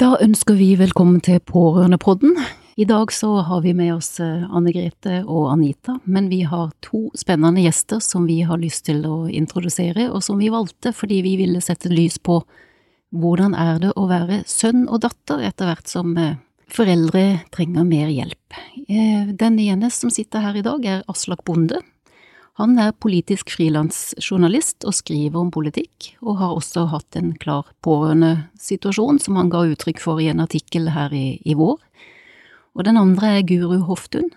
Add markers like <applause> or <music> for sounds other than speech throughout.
Da ønsker vi velkommen til Pårørendepodden. I dag så har vi med oss eh, Anne Grete og Anita, men vi har to spennende gjester som vi har lyst til å introdusere, og som vi valgte fordi vi ville sette lys på hvordan er det å være sønn og datter etter hvert som eh, foreldre trenger mer hjelp. Eh, den ene som sitter her i dag er Aslak Bonde, han er politisk frilansjournalist og skriver om politikk, og har også hatt en klar pårørendesituasjon som han ga uttrykk for i en artikkel her i, i vår. Og den andre er Guru Hoftun,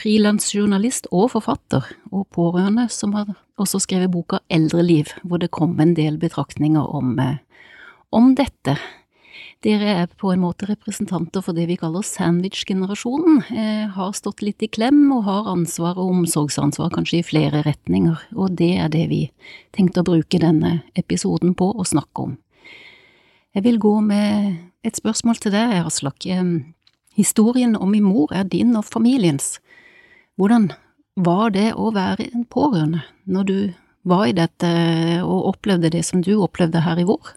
frilansjournalist og forfatter, og pårørende som har også skrevet boka Eldreliv, hvor det kom en del betraktninger om, eh, om dette. Dere er på en måte representanter for det vi kaller sandwich-generasjonen, eh, har stått litt i klem og har ansvar og omsorgsansvar kanskje i flere retninger, og det er det vi tenkte å bruke denne episoden på å snakke om. Jeg vil gå med et spørsmål til deg, Aslak. Historien om min mor er din og familiens. Hvordan var det å være en pårørende når du var i dette og opplevde det som du opplevde her i vår?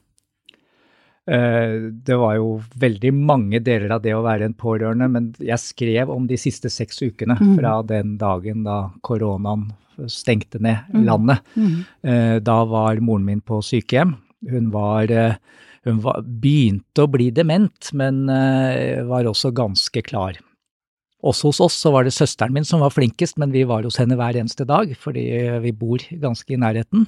Eh, det var jo veldig mange deler av det å være en pårørende, men jeg skrev om de siste seks ukene mm. fra den dagen da koronaen stengte ned mm. landet. Mm. Da var moren min på sykehjem. Hun var eh, hun var, begynte å bli dement, men var også ganske klar. Også hos oss så var det søsteren min som var flinkest, men vi var hos henne hver eneste dag, fordi vi bor ganske i nærheten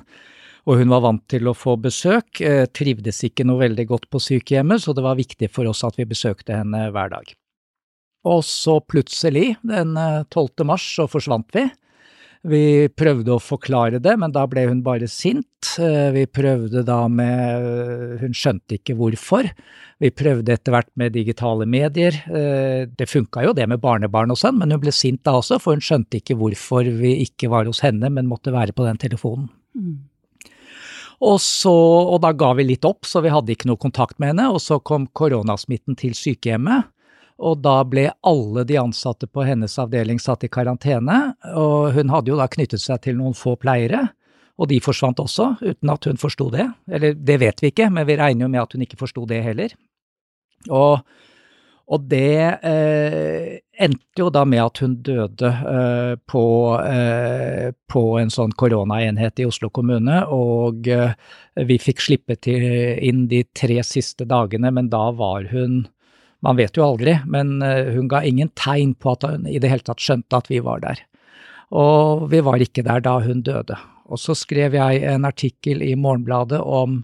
og hun var vant til å få besøk, eh, trivdes ikke noe veldig godt på sykehjemmet, så det var viktig for oss at vi besøkte henne hver dag. Og så plutselig, den 12. Eh, mars, så forsvant vi. Vi prøvde å forklare det, men da ble hun bare sint. Eh, vi prøvde da med Hun skjønte ikke hvorfor. Vi prøvde etter hvert med digitale medier. Det funka jo det med barnebarn og sånn, men hun ble sint da også, for hun skjønte ikke hvorfor vi ikke var hos henne, men måtte være på den telefonen. Mm. Og, så, og da ga vi litt opp, så vi hadde ikke noe kontakt med henne. Og så kom koronasmitten til sykehjemmet. Og da ble alle de ansatte på hennes avdeling satt i karantene. Og hun hadde jo da knyttet seg til noen få pleiere, og de forsvant også, uten at hun forsto det. Eller det vet vi ikke, men vi regner jo med at hun ikke forsto det heller. Og og det eh, endte jo da med at hun døde eh, på, eh, på, en sånn koronaenhet i Oslo kommune, og eh, vi fikk slippe til inn de tre siste dagene, men da var hun Man vet jo aldri, men eh, hun ga ingen tegn på at hun i det hele tatt skjønte at vi var der. Og vi var ikke der da hun døde. Og så skrev jeg en artikkel i Morgenbladet om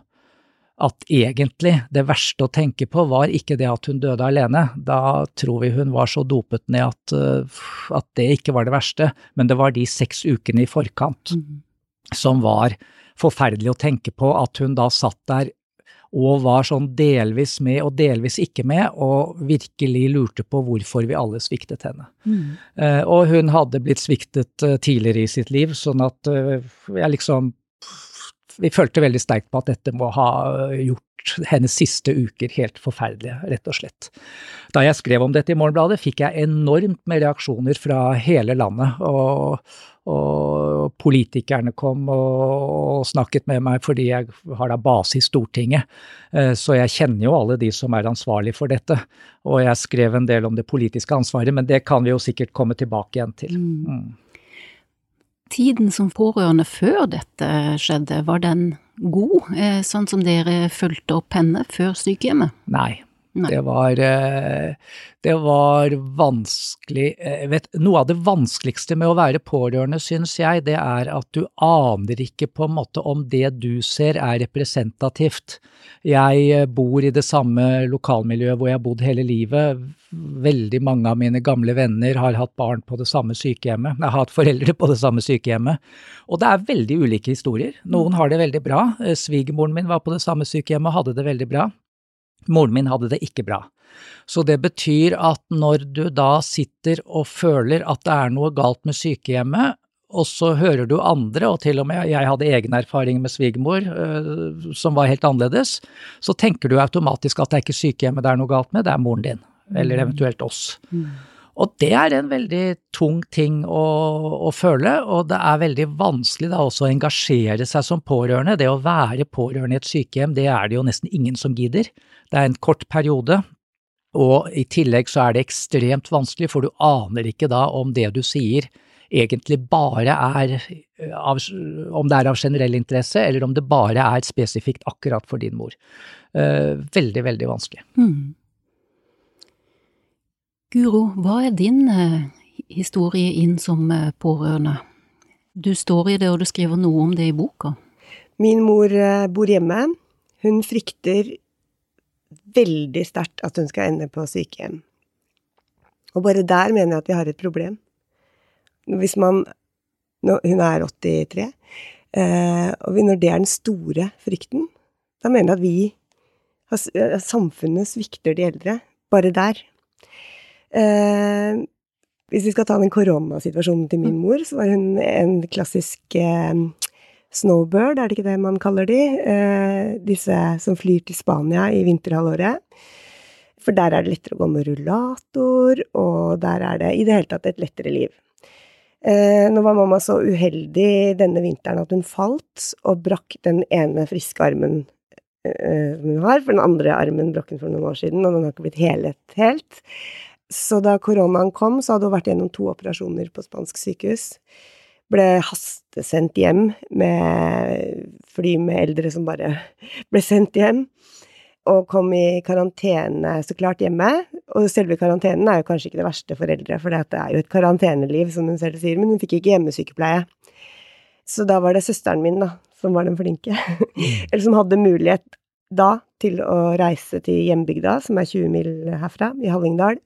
at egentlig det verste å tenke på var ikke det at hun døde alene, da tror vi hun var så dopet ned at, uh, at det ikke var det verste, men det var de seks ukene i forkant mm. som var forferdelig å tenke på, at hun da satt der og var sånn delvis med og delvis ikke med, og virkelig lurte på hvorfor vi alle sviktet henne. Mm. Uh, og hun hadde blitt sviktet uh, tidligere i sitt liv, sånn at jeg liksom vi følte veldig sterkt på at dette må ha gjort hennes siste uker helt forferdelige, rett og slett. Da jeg skrev om dette i Morgenbladet, fikk jeg enormt med reaksjoner fra hele landet. og, og politikerne kom og, snakket med meg fordi jeg har da base i Stortinget. Eh, så jeg kjenner jo alle de som er ansvarlig for dette. Og jeg skrev en del om det politiske ansvaret, men det kan vi jo sikkert komme tilbake igjen til. Mm. Tiden som pårørende før dette skjedde, var den god, eh, sånn som dere fulgte opp henne før sykehjemmet? Nei, Det var, eh, det var vanskelig eh, vet, Noe av det vanskeligste med å være pårørende, syns jeg, det er at du aner ikke på en måte om det du ser er representativt. Jeg eh, bor i det samme lokalmiljøet hvor jeg har bodd hele livet. Veldig mange av mine gamle venner har hatt barn på det samme sykehjemmet, jeg har hatt foreldre på det samme sykehjemmet. Og det er veldig ulike historier. Noen har det veldig bra. Svigermoren min var på det samme sykehjemmet og hadde det veldig bra. Moren min hadde det ikke bra. Så det betyr at når du da sitter og føler at det er noe galt med sykehjemmet, og så hører du andre, og til og med jeg hadde egen erfaring med svigermor øh, som var helt annerledes, så tenker du automatisk at det er ikke sykehjemmet det er noe galt med, det er moren din, eller mm. eventuelt oss. Mm. Og det er en veldig tung ting å, å, føle, og det er veldig vanskelig da også å engasjere seg som pårørende. Det å være pårørende i et sykehjem, det er det jo nesten ingen som gidder. Det er en kort periode, og i tillegg så er det ekstremt vanskelig, for du aner ikke da om det du sier egentlig bare er av, om det er av generell interesse, eller om det bare er spesifikt akkurat for din mor. Uh, veldig, veldig vanskelig. Mm. Guro, hva er din uh, historie inn som uh, pårørende? Du står i det, og du skriver noe om det i boka. Min mor bor hjemme. Hun frykter veldig sterkt at hun skal ende på sykehjem. Og bare der mener jeg at vi har et problem. Hvis man Hun er 83. Eh, og når det er den store frykten, da mener jeg at vi Samfunnet svikter de eldre. Bare der. Eh, hvis vi skal ta den koronasituasjonen til min mor, så var hun en klassisk eh, snowbird, er det ikke det man kaller de? Eh, disse som flyr til Spania i vinterhalvåret. For der er det lettere å gå med rullator, og der er det i det hele tatt et lettere liv. Eh, nå var mamma så uheldig denne vinteren at hun falt og brakk den ene friske armen eh, hun har, for den andre armen brakk hun for noen år siden, og den har ikke blitt helet helt. Så da koronaen kom, så hadde hun vært gjennom to operasjoner på spansk sykehus ble hastesendt hjem med fly med eldre som bare ble sendt hjem. Og kom i karantene så klart hjemme. Og selve karantenen er jo kanskje ikke det verste for eldre, for det er jo et karanteneliv, som hun selv sier, men hun fikk ikke hjemmesykepleie. Så da var det søsteren min, da, som var den flinke. <laughs> Eller som hadde mulighet da til å reise til hjembygda, som er 20 mil herfra, i Hallingdal,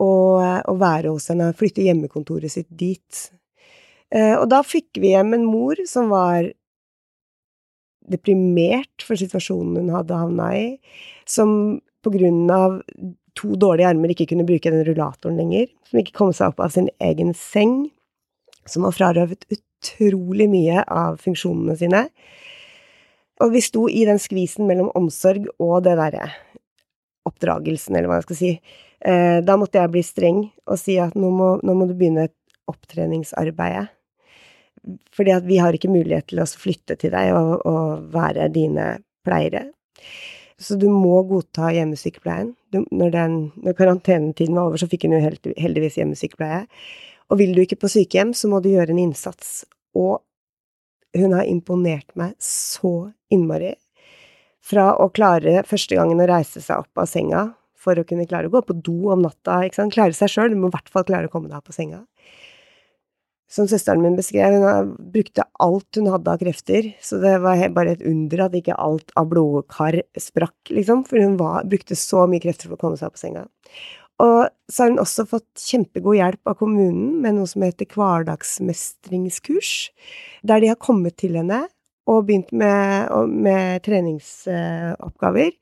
og, og være hos henne, flytte hjemmekontoret sitt dit Eh, og da fikk vi hjem en mor som var deprimert for situasjonen hun hadde havna i, som på grunn av to dårlige armer ikke kunne bruke den rullatoren lenger, som ikke kom seg opp av sin egen seng, som var frarøvet utrolig mye av funksjonene sine. Og vi sto i den skvisen mellom omsorg og det derre oppdragelsen, eller hva jeg skal si. Eh, da måtte jeg bli streng og si at nå må, nå må du begynne opptreningsarbeidet fordi at vi har ikke mulighet til å flytte til deg og, og være dine pleiere. Så du må godta hjemmesykepleien. Du, når, den, når, karantenetiden var over, så fikk hun jo heldigvis hjemmesykepleie. Og vil du ikke på sykehjem, så må du gjøre en innsats. Og hun har imponert meg så innmari. Fra å klare første gangen å reise seg opp av senga for å kunne klare å gå på do om natta, ikke sant, klare seg sjøl, du må i hvert fall klare å komme deg opp av senga som søsteren min beskrev, hun brukte alt hun hadde av krefter, så det var bare et under at ikke alt av blodkar sprakk, liksom, for hun var, brukte så mye krefter for å komme seg opp på senga. Og så har hun også fått kjempegod hjelp av kommunen med noe som heter hverdagsmestringskurs, der de har kommet til henne og begynt med, med treningsoppgaver.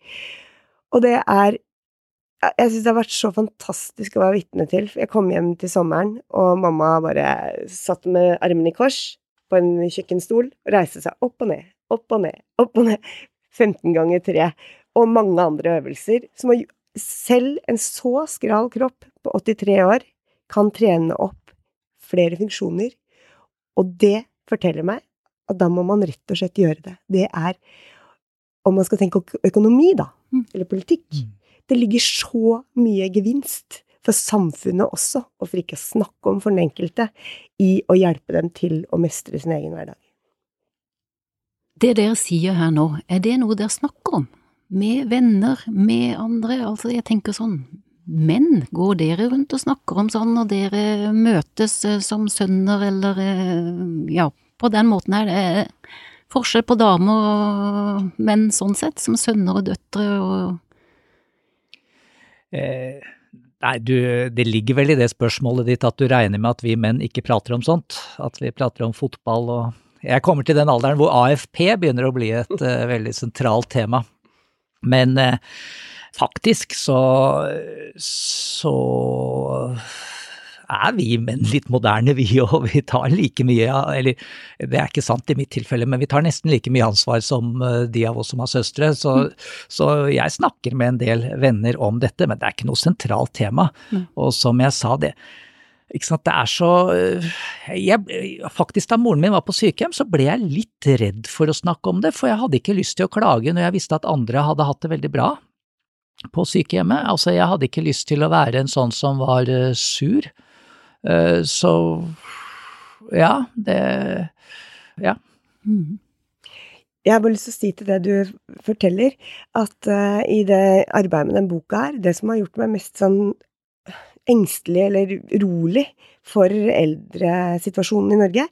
Og det er jeg syns det har vært så fantastisk å være vitne til. Jeg kom hjem til sommeren, og mamma bare satt med armene i kors på en kjøkkenstol og reiste seg opp og ned, opp og ned, opp og ned. <laughs> 15 ganger 3. Og mange andre øvelser. Som selv en så skral kropp på 83 år kan trene opp flere funksjoner. Og det forteller meg at da må man rett og slett gjøre det. Det er Om man skal tenke økonomi, da, mm. eller politikk, mm det ligger så mye gevinst for samfunnet også, og for ikke å snakke om for den enkelte, i å hjelpe dem til å mestre sin egen hverdag. Det dere sier her nå, er det noe dere snakker om med venner, med andre, altså jeg tenker sånn, menn, går dere rundt og snakker om sånn når dere møtes eh, som sønner eller eh, ja, på den måten her? det er forskjell på damer og menn sånn sett, som sønner og døtre og eh, Nei, du, det ligger vel i det spørsmålet ditt at du regner med at vi menn ikke prater om sånt. At vi prater om fotball og Jeg kommer til den alderen hvor AFP begynner å bli et uh, <laughs> veldig sentralt tema. Men uh, faktisk så, så er vi menn litt moderne, vi òg. <laughs> Vi tar like mye, eller det er ikke sant i mitt tilfelle, men vi tar nesten like mye ansvar som eh, de av oss som har søstre. Så, mm. så jeg snakker med en del venner om dette, men det er ikke noe sentralt tema. Og som jeg sa, det ikke sant, det er så eh, jeg, Faktisk, da moren min var på sykehjem, så ble jeg litt redd for å snakke om det, for jeg hadde ikke lyst til å klage når jeg visste at andre hadde hatt det veldig bra på sykehjemmet. Altså, jeg hadde ikke lyst til å være en sånn som var uh, sur. Uh, så ja, det Ja. Mm. Jeg har bare lyst til å si til det du forteller, at uh, i det arbeidet med den boka her, det som har gjort meg mest sånn engstelig eller rolig for eldresituasjonen i Norge,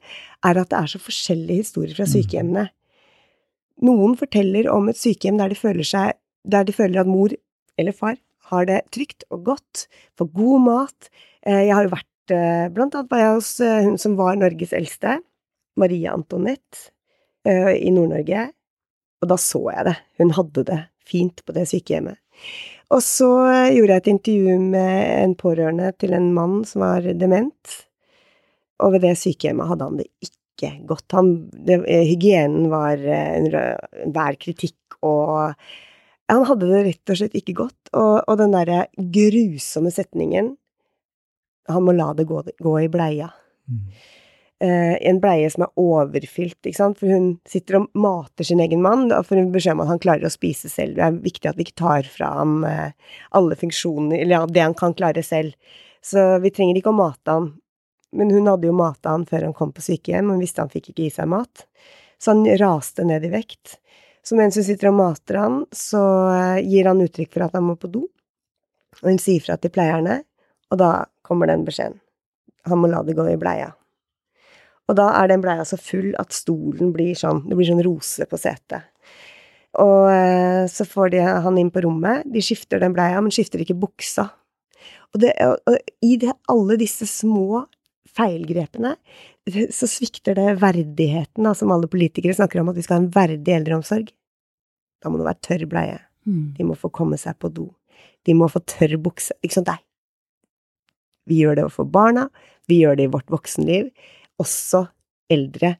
er at det er så forskjellige historier fra mm. sykehjemmene. Noen forteller om et sykehjem der de føler, seg, der de føler at mor eller far har det trygt og godt, får god mat. Eh, jeg har jo vært eh, Blant annet var jeg hos eh, hun som var Norges eldste, Maria Antoinette, i Nord-Norge, og da så jeg det. Hun hadde det fint på det sykehjemmet. Og så gjorde jeg et intervju med en pårørende til en mann som var dement, og ved det sykehjemmet hadde han det ikke godt. Han, det, hygienen var under enhver kritikk, og han hadde det rett og slett ikke godt, og, og den derre grusomme setningen Han må la det gå, gå i bleia. Mm. Uh, en bleie som er overfylt, ikke sant, for hun sitter og mater sin egen mann, får hun beskjed om at han klarer å spise selv. Det er viktig at vi ikke tar fra ham uh, alle funksjoner, eller ja, det han kan klare selv. Så vi trenger ikke å mate han. Men hun hadde jo mata han før han kom på sykehjem, hun visste han fikk ikke i seg mat. Så han raste ned i vekt. Så mens hun sitter og mater han, så eh, gir han uttrykk for at han må på do. Og hun sier fra til pleierne, og da kommer den beskjeden. Han må la det gå i bleia. Og da er den bleia så full at stolen blir sånn, det blir sånn rose på setet. Og eh, så får de han inn på rommet, de skifter den bleia, men skifter ikke buksa. Og, det, og i det, alle disse små feilgrepene så svikter det verdigheten, da, som alle politikere snakker om, at vi skal ha en verdig eldreomsorg. Da må det være tørr bleie. Mm. De må få komme seg på do. De må få tørr bukse. Ikke sant, deg. Vi gjør det for barna, vi gjør det i vårt voksenliv. Også eldre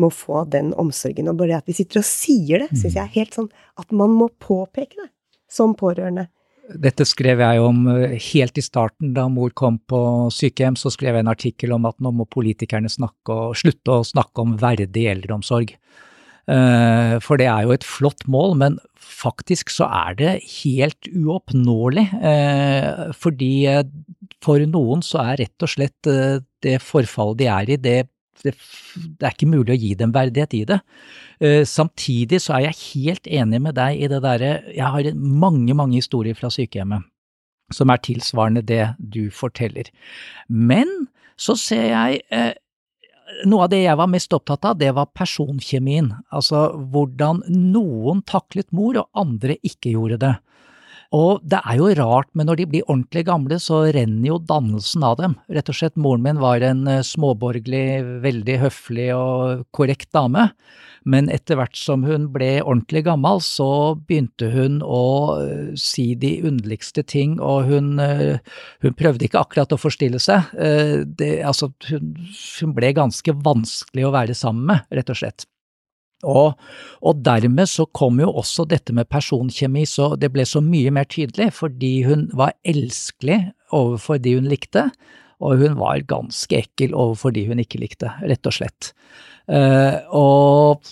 må få den omsorgen. Og bare at vi sitter og sier det, syns jeg er helt sånn at man må påpeke det som pårørende. Dette skrev jeg om eh, helt i starten, da mor kom på sykehjem. Så skrev jeg en artikkel om at nå må politikerne snakke og slutte å snakke om verdig eldreomsorg. Eh, for det er jo et flott mål, men faktisk så er det helt uoppnåelig. Eh, fordi for noen så er rett og slett det forfallet de er i, det, det, det er ikke mulig å gi dem verdighet i det. Samtidig så er jeg helt enig med deg i det derre, jeg har mange, mange historier fra sykehjemmet som er tilsvarende det du forteller. Men så ser jeg noe av det jeg var mest opptatt av, det var personkjemien. Altså hvordan noen taklet mor, og andre ikke gjorde det. Og det er jo rart, men når de blir ordentlig gamle, så renner jo dannelsen av dem. Rett og slett, moren min var en eh, småborgerlig, veldig høflig og korrekt dame. Men etter hvert som hun ble ordentlig gammel, så begynte hun å uh, si de underligste ting, og hun, uh, hun, prøvde ikke akkurat å forstille seg. Det, altså, hun, hun, ble ganske vanskelig å være sammen med, rett og slett. Og, og, dermed så kom jo også dette med personkjemi, så det ble så mye mer tydelig, fordi hun var elskelig overfor de hun likte, og hun var ganske ekkel overfor de hun ikke likte, rett og slett. Uh, og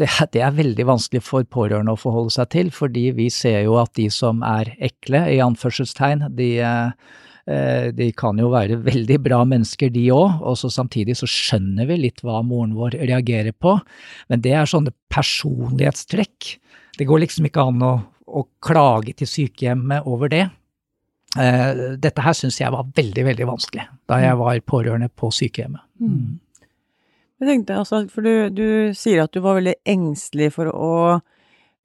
det, det, er veldig vanskelig for pårørende å forholde seg til, fordi vi ser jo at de som er ekle, i anførselstegn, de, uh, de kan jo være veldig bra mennesker, de òg, og så samtidig så skjønner vi litt hva moren vår reagerer på, men det er sånne personlighetstrekk det går liksom ikke an å, å klage til sykehjemmet over det. Eh, dette her syns jeg var veldig, veldig vanskelig da jeg var pårørende på sykehjemmet. Mm. Jeg tenkte altså, for du, du, sier at du var veldig engstelig for å,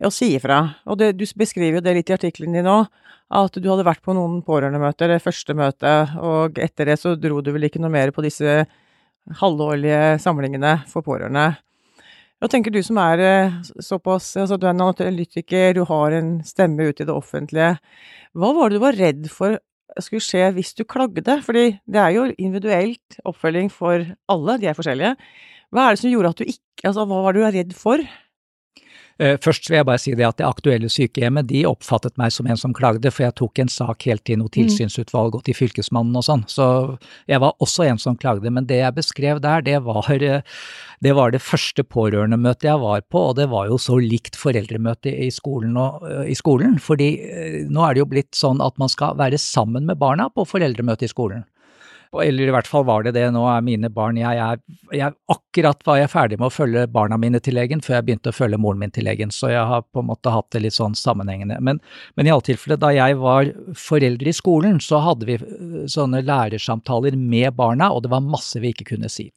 å si ifra. Og det, du beskriver jo det litt i artikkelen din nå, at du hadde vært på noen pårørendemøter, det første møtet, og etter det så dro du vel ikke noe mer på disse halvårlige samlingene for pårørende. Hva tenker du som er eh, såpass altså Du er en analytiker, du har en stemme ut i det offentlige. Hva var det du var redd for skulle skje hvis du klagde? Fordi det er jo individuelt oppfølging for alle, de er forskjellige. Hva er det som gjorde at du ikke Altså, hva var det du var redd for? Eh, først vil jeg bare si det at det aktuelle sykehjemmet de oppfattet meg som en som klagde, for jeg tok en sak helt til noe mm. tilsynsutvalg og til fylkesmannen og sånn. Så jeg var også en som klagde. Men det jeg beskrev der, det var, eh, det var det første pårørendemøtet jeg var på, og det var jo så likt foreldremøtet i skolen, og, eh, i skolen. Fordi nå er det jo blitt sånn at man skal være sammen med barna på foreldremøte i skolen. Eller i hvert fall var det det. Nå er mine barn jeg, er, jeg, Akkurat var jeg ferdig med å følge barna mine til legen før jeg begynte å følge moren min til legen, så jeg har på en måte hatt det litt sånn sammenhengende. Men, men i alle tilfeller, da jeg var foreldre i skolen, så hadde vi øh, sånne lærersamtaler med barna, og det var masse vi ikke kunne si.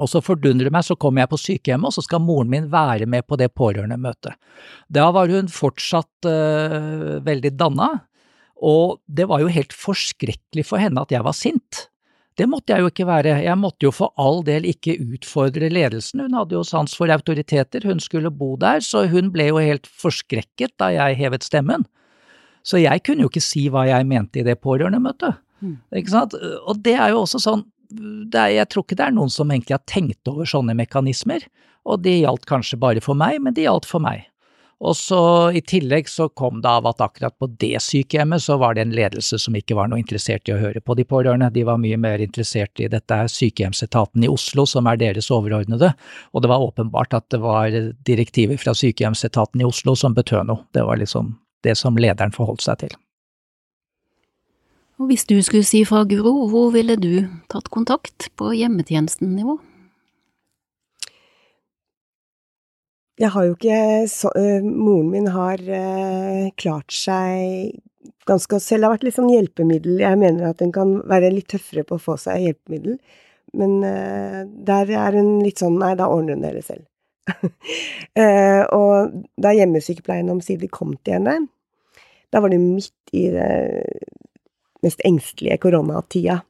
Og så fordundrer det meg, så kommer jeg på sykehjemmet, og så skal moren min være med på det pårørendemøtet. Da var hun fortsatt øh, veldig danna, og det var jo helt forskrekkelig for henne at jeg var sint. Det måtte jeg jo ikke være, jeg måtte jo for all del ikke utfordre ledelsen, hun hadde jo sans for autoriteter, hun skulle bo der, så hun ble jo helt forskrekket da jeg hevet stemmen. Så jeg kunne jo ikke si hva jeg mente i det pårørendemøtet, mm. ikke sant. Og det er jo også sånn, er, jeg tror ikke det er noen som egentlig har tenkt over sånne mekanismer, og det gjaldt kanskje bare for meg, men det gjaldt for meg. Og så i tillegg så kom det av at akkurat på det sykehjemmet så var det en ledelse som ikke var noe interessert i å høre på de pårørende, de var mye mer interessert i dette sykehjemsetaten i Oslo som er deres overordnede, og det var åpenbart at det var direktiver fra sykehjemsetaten i Oslo som betød noe, det var liksom det som lederen forholdt seg til. Og hvis du skulle si fra, Guro, hvor ville du tatt kontakt på hjemmetjenesten-nivå? Jeg har jo ikke så, uh, Moren min har uh, klart seg ganske selv. har vært litt sånn hjelpemiddel. Jeg mener at hun kan være litt tøffere på å få seg hjelpemiddel. Men uh, der er hun litt sånn Nei, da ordner hun det selv. <laughs> og da hjemmesykepleien omsider kom til henne, da var det midt i det mest engstelige koronatida.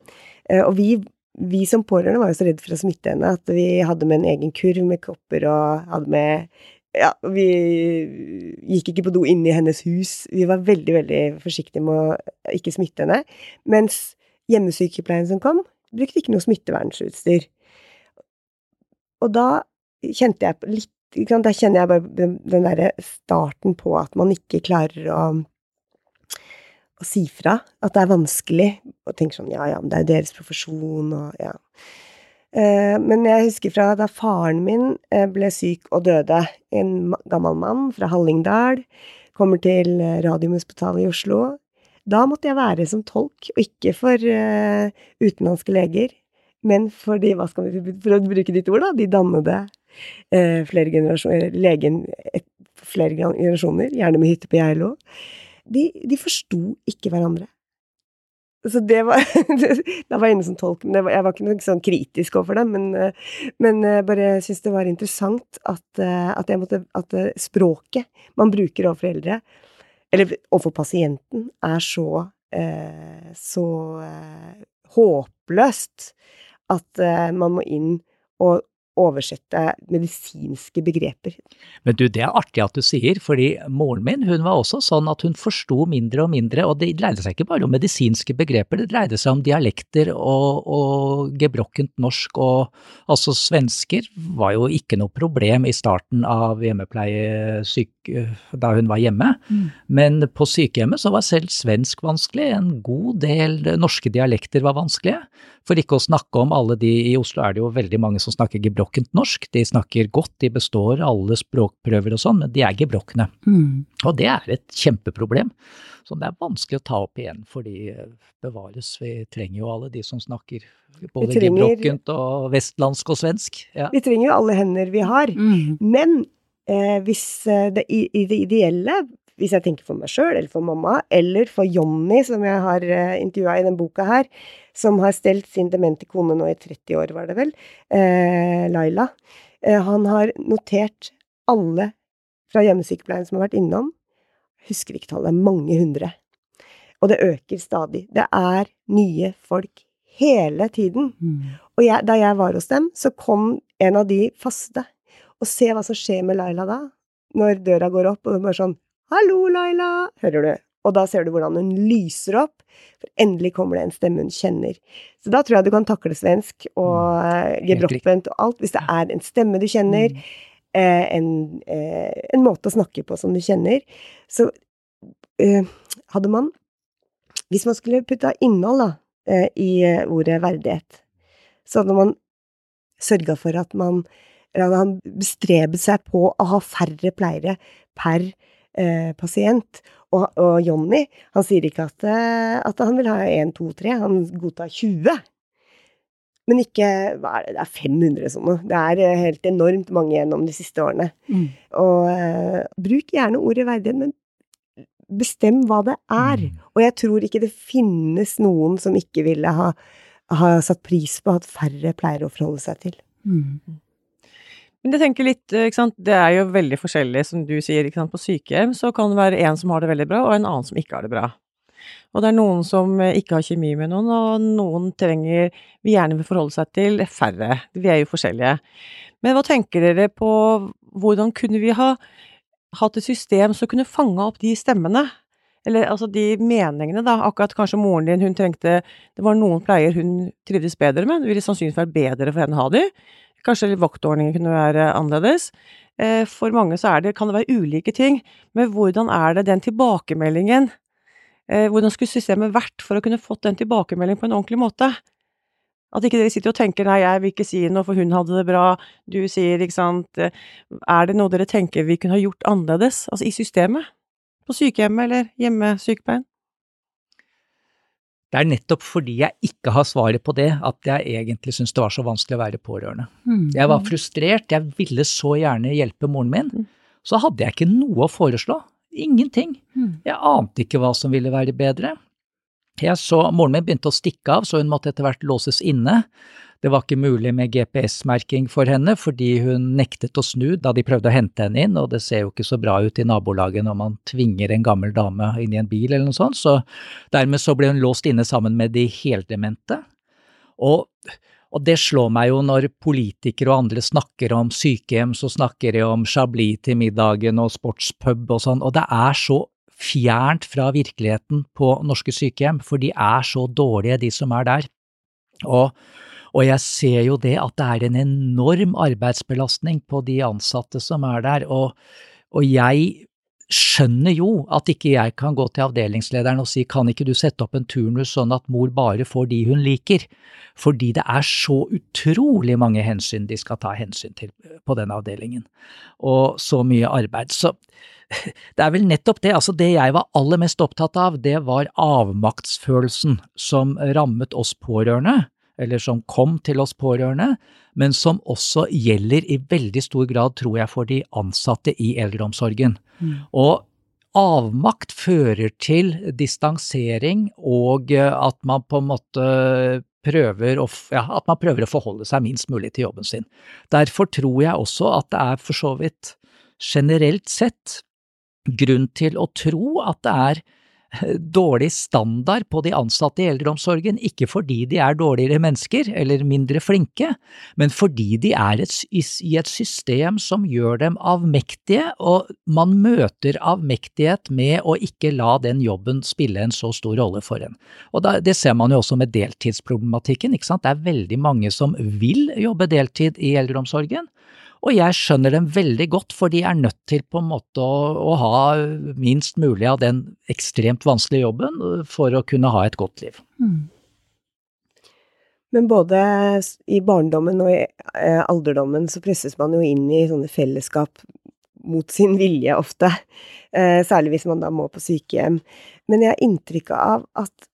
og vi vi som pårørende var jo så redd for å smitte henne at vi hadde med en egen kurv med kopper og hadde med Ja, vi gikk ikke på do inne i hennes hus. Vi var veldig, veldig forsiktige med å ikke smitte henne. Mens hjemmesykepleien som kom, brukte ikke noe smittevernutstyr. Og da kjente jeg litt Da kjenner jeg bare den derre starten på at man ikke klarer å å si fra at det er vanskelig, og tenker sånn ja ja, men det er jo deres profesjon og ja. Eh, men jeg husker fra da faren min eh, ble syk og døde, en gammel mann fra Hallingdal, kommer til eh, Radiumhospitalet i Oslo. Da måtte jeg være som tolk, og ikke for utenlandske leger, men for de, hva skal vi, for å bruke ditt ord, da, de dannede flere generasjoner, legen flere generasjoner, gjerne med hytte på Geilo de, de forsto ikke hverandre. Så det var <laughs> Da var jeg inne som tolk, men jeg var ikke noe sånn kritisk overfor dem, men, eh, men eh, bare syntes det var interessant at, eh, at, måtte, at språket man bruker overfor eldre, eller overfor pasienten, er så så håpløst at man må inn og oversette medisinske begreper. Men du, det er artig at du sier, fordi moren min hun var også sånn at hun forsto mindre og mindre, og det dreide seg ikke bare om medisinske begreper, det dreide seg om dialekter og, og gebrokkent norsk, og altså svensker var jo ikke noe problem i starten av hjemmepleiesyk da hun var hjemme, mm. men på sykehjemmet så var selv svensk vanskelig, en god del norske dialekter var vanskelige. For ikke å snakke om alle de I Oslo er det jo veldig mange som snakker gebrokkent norsk. De snakker godt, de består alle språkprøver og sånn, men de er gebrokne. Mm. Og det er et kjempeproblem som det er vanskelig å ta opp igjen, fordi eh, bevares, vi trenger jo alle de som snakker både gebrokkent og vestlandsk og svensk. Ja. Vi trenger jo alle hender vi har. Mm. Men eh, hvis eh, det, i, i det ideelle hvis jeg tenker for meg sjøl, eller for mamma, eller for Jonny, som jeg har uh, intervjua i den boka her, som har stelt sin demente kone nå i 30 år, var det vel, eh, Laila. Eh, han har notert alle fra hjemmesykepleien som har vært innom. Husker ikke tallet, mange hundre. Og det øker stadig. Det er nye folk hele tiden. Mm. Og jeg, da jeg var hos dem, så kom en av de faste. Og se hva som skjer med Laila da, når døra går opp, og det er bare sånn 'Hallo, Laila', hører du. Og da ser du hvordan hun lyser opp, for endelig kommer det en stemme hun kjenner. Så da tror jeg du kan takle svensk og mm. gebroppent og alt, hvis det er en stemme du kjenner, Mm. eh, en, eh, en måte å snakke på som du kjenner. Så eh, hadde man Hvis man skulle putta innhold da, eh, i eh, ordet verdighet, så hadde man sørga for at man eller hadde han bestrebet seg på å ha færre pleiere per eh, pasient. Og, og Jonny, han sier ikke at, eh, at han vil ha 1, 2, 3, han godtar 20. Men ikke hva er det, det er 500 sånne. Det er eh, helt enormt mange gjennom de siste årene. Mm. Og eh, bruk gjerne ordet verdighet, men bestem hva det er. Og jeg tror ikke det finnes noen som ikke ville ha, ha satt pris på at færre pleier å forholde seg til. Mm. Men jeg tenker litt, ikke sant, det er jo veldig forskjellig, som du sier, ikke sant, på sykehjem så kan det være en som har det veldig bra, og en annen som ikke har det bra. Og det er noen som eh, ikke har kjemi med noen, og noen trenger vi gjerne vil forholde seg til færre. Vi er jo forskjellige. Men hva tenker dere på hvordan kunne vi ha hatt et system som kunne fange opp de stemmene? Eller altså de meningene, da. Akkurat kanskje moren din, hun trengte Det var noen pleier hun trivdes bedre med, det ville sannsynligvis vært bedre for henne å ha de. Kanskje vaktordningen kunne være annerledes. Eh, For mange så det, kan det være ulike ting, men hvordan er det den tilbakemeldingen eh, Hvordan skulle systemet vært for å kunne fått den tilbakemeldingen på en ordentlig måte? At ikke dere sitter og tenker 'nei, jeg vil ikke si noe, for hun hadde det bra', du sier, ikke sant eh, Er det noe dere tenker vi kunne ha gjort annerledes, altså i systemet? På sykehjemmet eller hjemmesykepleien? Det er nettopp fordi jeg ikke har svaret på det, at jeg egentlig syns det var så vanskelig å være pårørende. Mm. Jeg var frustrert, jeg ville så gjerne hjelpe moren min. Mm. Så hadde jeg ikke noe å foreslå. Ingenting. Mm. Jeg ante ikke hva som ville være bedre. Jeg så Moren min begynte å stikke av, så hun måtte etter hvert låses inne. Det var ikke mulig med GPS-merking for henne, fordi hun nektet å snu da de prøvde å hente henne inn, og det ser jo ikke så bra ut i nabolaget når man tvinger en gammel dame inn i en bil eller noe sånt, så dermed så ble hun låst inne sammen med de heldemente. Og, og det slår meg jo når politikere og andre snakker om sykehjem, så snakker de om Chablis til middagen og sportspub og sånn, og det er så fjernt fra virkeligheten på norske sykehjem, for de er så dårlige, de som er der. Og, og jeg ser jo det at det er en enorm arbeidsbelastning på de ansatte som er der, og, og jeg skjønner jo at ikke jeg kan gå til avdelingslederen og si kan ikke du sette opp en turnus sånn at mor bare får de hun liker, fordi det er så utrolig mange hensyn de skal ta hensyn til på den avdelingen, og så mye arbeid. Så <laughs> det er vel nettopp det, altså det jeg var aller mest opptatt av, det var avmaktsfølelsen som rammet oss pårørende, eller som kom til oss pårørende, men som også gjelder i veldig stor grad, tror jeg, for de ansatte i eldreomsorgen. Mm. Og avmakt fører til distansering og eh, at man på en måte prøver å, ja, at man prøver å forholde seg minst mulig til jobben sin. Derfor tror jeg også at det er for så vidt generelt sett grunn til å tro at det er dårlig standard på de ansatte i eldreomsorgen, ikke fordi de er dårligere mennesker eller mindre flinke, men fordi de er et, i, et system som gjør dem avmektige, og man møter avmektighet med å ikke la den jobben spille en så stor rolle for en. Og Det ser man jo også med deltidsproblematikken, ikke sant. Det er veldig mange som vil jobbe deltid i eldreomsorgen. Og jeg skjønner dem veldig godt, for de er nødt til på en måte å, å ha minst mulig av den ekstremt vanskelige jobben for å kunne ha et godt liv. Mm. Men både i barndommen og i eh, alderdommen så presses man jo inn i sånne fellesskap mot sin vilje ofte, eh, særlig hvis man da må på sykehjem. Men jeg har inntrykk av at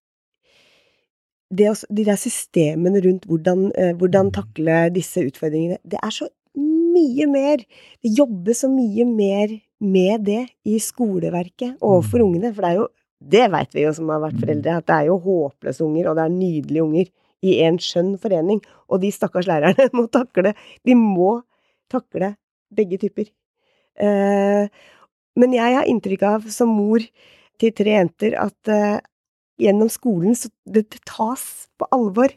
det, de der systemene rundt hvordan, eh, hvordan takle disse utfordringene, det er så mye mer Det jobbes så mye mer med det i skoleverket overfor Mm. ungene. For det er jo Det veit vi jo som har vært foreldre, at det er jo håpløse unger, og det er nydelige unger i en skjønn forening. Og de stakkars lærerne <laughs> må takle De må takle begge typer. Eh, men jeg har inntrykk av, som mor til tre jenter, at eh, gjennom skolen så det, det tas på alvor.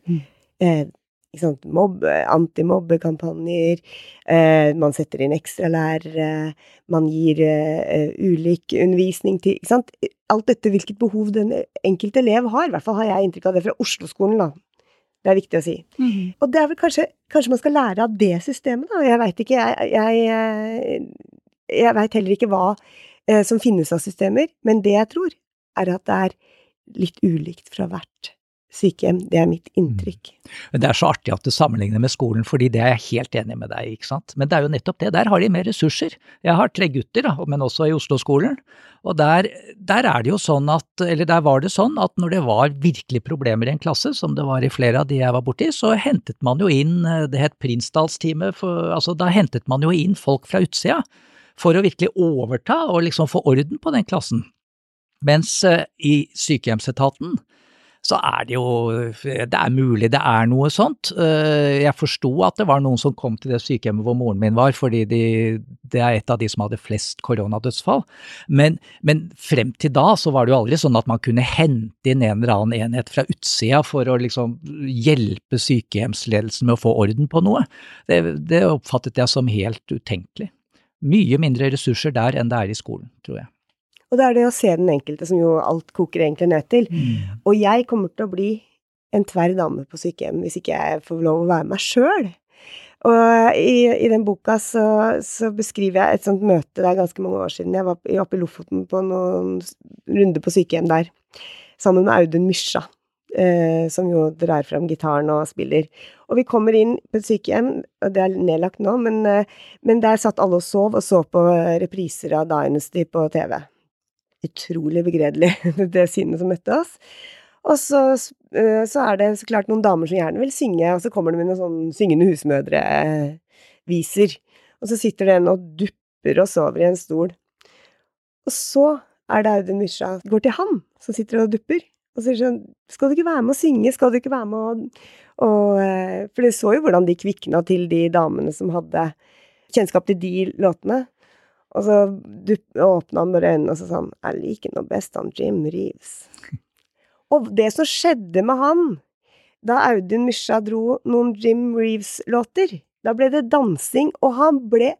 Mm. Eh, antimobbekampanjer, eh, man setter inn ekstralærere, man gir eh, ulik undervisning til Ikke sant. Alt dette hvilket behov den enkelte elev har. I hvert fall har jeg inntrykk av det fra Oslo-skolen, da. Det er viktig å si. Mhm. Og det er vel kanskje Kanskje man skal lære av det systemet, da. Jeg veit ikke, jeg Jeg, jeg, jeg veit heller ikke hva eh, som finnes av systemer, men det jeg tror, er at det er litt ulikt fra hvert sykehjem. Det er mitt inntrykk. Men det er så artig at du sammenligner med skolen, fordi det er jeg helt enig med deg ikke sant. Men det er jo nettopp det, der har de mer ressurser. Jeg har tre gutter, da, men også i Oslo-skolen. Og der, der er det jo sånn at, eller der var det sånn at når det var virkelig problemer i en klasse, som det var i flere av de jeg var borti, så hentet man jo inn, det het Prinsdalsteamet, altså da hentet man jo inn folk fra utsida for å virkelig overta og liksom få orden på den klassen. Mens eh, i sykehjemsetaten så er det jo Det er mulig det er noe sånt. Eh, Jeg forsto at det var noen som kom til det sykehjemmet hvor moren min var, fordi de, det er et av de som hadde flest koronadødsfall. Men, men frem til da så var det jo aldri sånn at man kunne hente inn en eller annen enhet fra utsida for å liksom hjelpe sykehjemsledelsen med å få orden på noe. Det, det oppfattet jeg som helt utenkelig. Mye mindre ressurser der enn det er i skolen, tror jeg. Og det er det å se den enkelte som jo alt koker egentlig ned til. Og jeg kommer til å bli en tverr dame på sykehjem hvis ikke jeg får lov å være meg sjøl. Og i, i den boka så, så beskriver jeg et sånt møte, det er ganske mange år siden. Jeg var oppe i Lofoten på noen runder på sykehjem der, sammen med Audun Mysja, eh, som jo drar fram gitaren og spiller. Og vi kommer inn på et sykehjem, og det er nedlagt nå, men, eh, men der satt alle og sov, og så på repriser av Dynasty på TV utrolig begredelig, <laughs> det synet som møtte oss. Og så, eh, så er det så klart noen damer som gjerne vil synge, og så kommer det med noen sånn syngende husmødre-viser. Og så sitter det en og dupper og sover i en stol. Og så er det Audun Mysja går til han, som sitter og dupper, og sier sånn Skal du ikke være med å synge? Skal du ikke være med å og, eh, For det så jo hvordan de kvikna til de damene som hadde kjennskap til de låtene. Og så åpna han bare øynene og sa han, 'Jeg liker nå best han Jim Reeves'. <laughs> Og det som skjedde med han da Audun Mysja dro noen Jim Reeves-låter, da ble det dansing, og han ble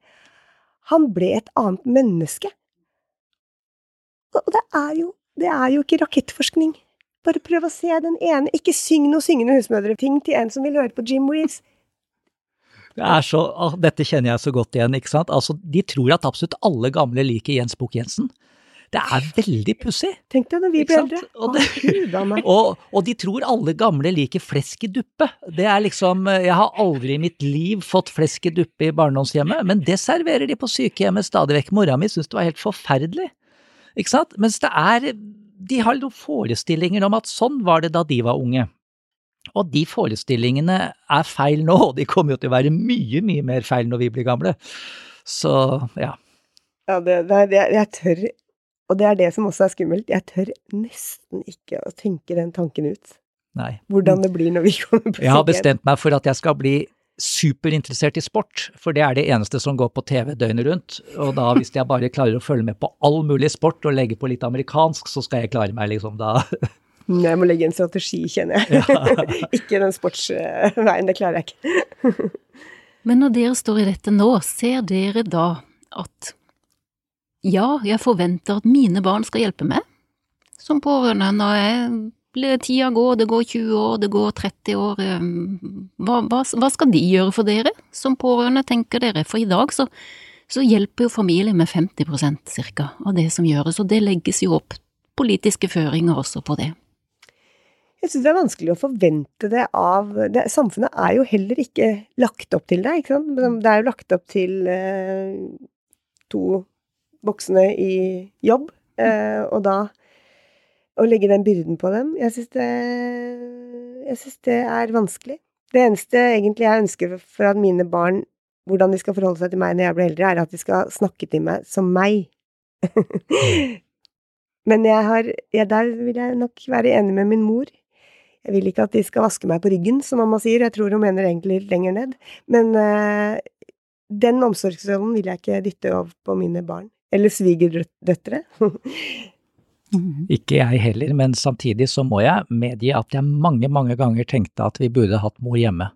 Han ble et annet menneske. Og det er jo Det er jo ikke rakettforskning. Bare prøv å se den ene. Ikke syng noe syngende husmødre-ting til en som vil høre på Jim Reeves. Det er så, ah, dette kjenner jeg så godt igjen, ikke sant. Altså, de tror at absolutt alle gamle liker Jens Bukk-Jensen. Det er veldig pussig. Tenk deg når vi blir eldre. Og. <laughs> Og, og de tror alle gamle liker flesk i duppe. Det er liksom Jeg har aldri i mitt liv fått flesk i duppe i barndomshjemmet, men det serverer de på sykehjemmet stadig vekk. Mora mi syntes det var helt forferdelig. Ikke sant? Mens det er De har noen forestillinger om at sånn var det da de var unge. Og de forestillingene er feil nå, og de kommer jo til å være mye, mye mer feil når vi blir gamle. Så ja. Ja, det, det, det, jeg tør Og det er det som også er skummelt. Jeg tør nesten ikke å tenke den tanken ut. Nei. Hvordan det blir når vi kommer på Jeg har bestemt meg for at jeg skal bli superinteressert i sport, for det er det eneste som går på TV døgnet rundt. Og da, hvis jeg bare klarer å følge med på all mulig sport og legge på litt amerikansk, så skal jeg klare meg, liksom, da. <laughs> Jeg må legge en strategi, kjenner jeg. <laughs> ikke den sportsveien, det klarer jeg ikke. <laughs> Men når dere står i dette nå, ser dere da at ja, jeg forventer at mine barn skal hjelpe meg som pårørende når jeg blir tida går, det går 20 år, det går 30 år, eh, hva, hva, hva skal de gjøre for dere som pårørende, tenker dere? For i dag så, så hjelper jo familien med 50% cirka av det som gjøres, og det legges jo opp politiske føringer også på det. Jeg syns det er vanskelig å forvente det av det, Samfunnet er jo heller ikke lagt opp til det, ikke sant. Det er jo lagt opp til eh, to voksne i jobb, eh, og da å legge den byrden på dem Jeg syns det, jeg synes det er vanskelig. Det eneste egentlig jeg ønsker for at mine barn hvordan de skal forholde seg til meg når jeg blir eldre, er at de skal snakke til meg som meg. <laughs> Men jeg har, ja, der vil jeg nok være enig med min mor. Jeg vil ikke at de skal vaske meg på ryggen, som mamma sier, jeg tror hun mener egentlig lenger ned. Men uh, den omsorgsrollen vil jeg ikke dytte over på mine barn. Eller svigerdøtre. Mhm. Ikke jeg heller, men samtidig så må jeg medgi at jeg mange, mange ganger tenkte at vi burde hatt mor hjemme.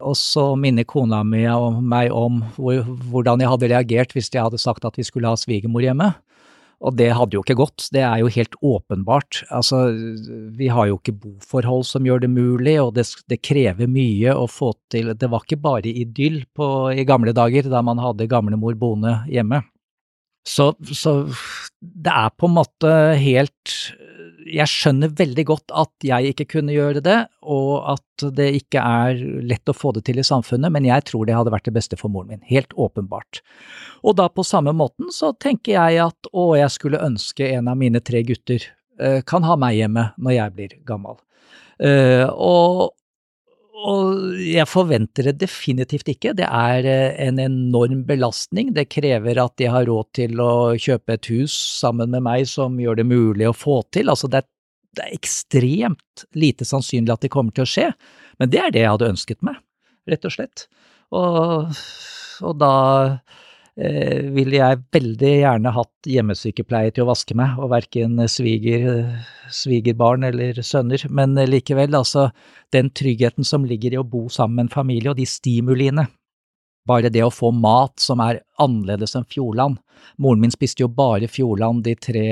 Og så minner kona mi og meg om hvordan jeg hadde reagert hvis jeg hadde sagt at vi skulle ha svigermor hjemme. Og det hadde jo ikke gått, det er jo helt åpenbart. Altså, vi har jo ikke boforhold som gjør det mulig, og det, det krever mye å få til Det var ikke bare idyll på, i gamle dager, da man hadde gamlemor boende hjemme. Så, så det er på en måte helt jeg skjønner veldig godt at jeg ikke kunne gjøre det, og at det ikke er lett å få det til i samfunnet, men jeg tror det hadde vært det beste for moren min, helt åpenbart. Og da på samme måten så tenker jeg at å, jeg skulle ønske en av mine tre gutter uh, kan ha meg hjemme når jeg blir gammel. Uh, og, og jeg forventer det definitivt ikke. Det er eh, en enorm belastning. Det krever at de har råd til å kjøpe et hus sammen med meg som gjør det mulig å få til. Altså det er, det er ekstremt lite sannsynlig at det kommer til å skje, men det er det jeg hadde ønsket meg, rett og slett. Og, og da ville jeg veldig gjerne hatt hjemmesykepleie til å vaske meg, og verken sviger, svigerbarn eller sønner. Men likevel, altså, den tryggheten som ligger i å bo sammen med en familie, og de stimuliene. Bare det å få mat som er annerledes enn Fjordland. Moren min spiste jo bare Fjordland de tre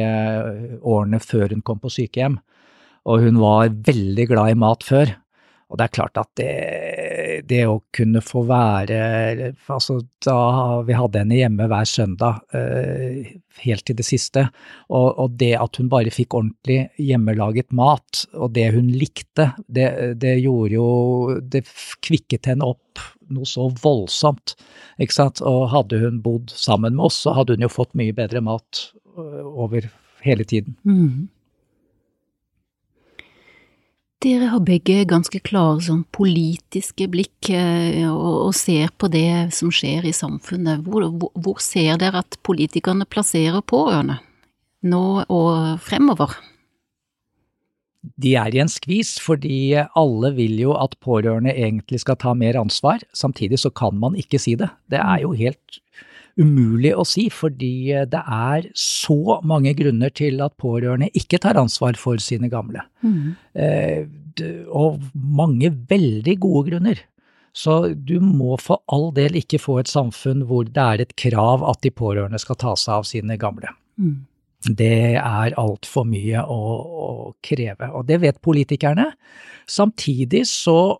årene før hun kom på sykehjem, og hun var veldig glad i mat før. Og det er klart at det, det å kunne få være Altså, da vi hadde henne hjemme hver søndag eh, helt til det siste, og, og, det at hun bare fikk ordentlig hjemmelaget mat, og det hun likte, det, det gjorde jo Det kvikket henne opp noe så voldsomt, ikke sant. Og hadde hun bodd sammen med oss, så hadde hun jo fått mye bedre mat eh, over hele tiden. Mm. Dere har begge ganske klare sånn politiske blikk eh, og, og, ser på det som skjer i samfunnet. Hvor, hvor, ser dere at politikerne plasserer pårørende nå og fremover? De er i en skvis, fordi alle vil jo at pårørende egentlig skal ta mer ansvar. Samtidig så kan man ikke si det. Det er jo helt umulig å si, fordi det er så mange grunner til at pårørende ikke tar ansvar for sine gamle. Mm. Eh, og mange veldig gode grunner. Så du må for all del ikke få et samfunn hvor det er et krav at de pårørende skal ta seg av sine gamle. Mm. Det er altfor mye å, å kreve, og det vet politikerne. Samtidig så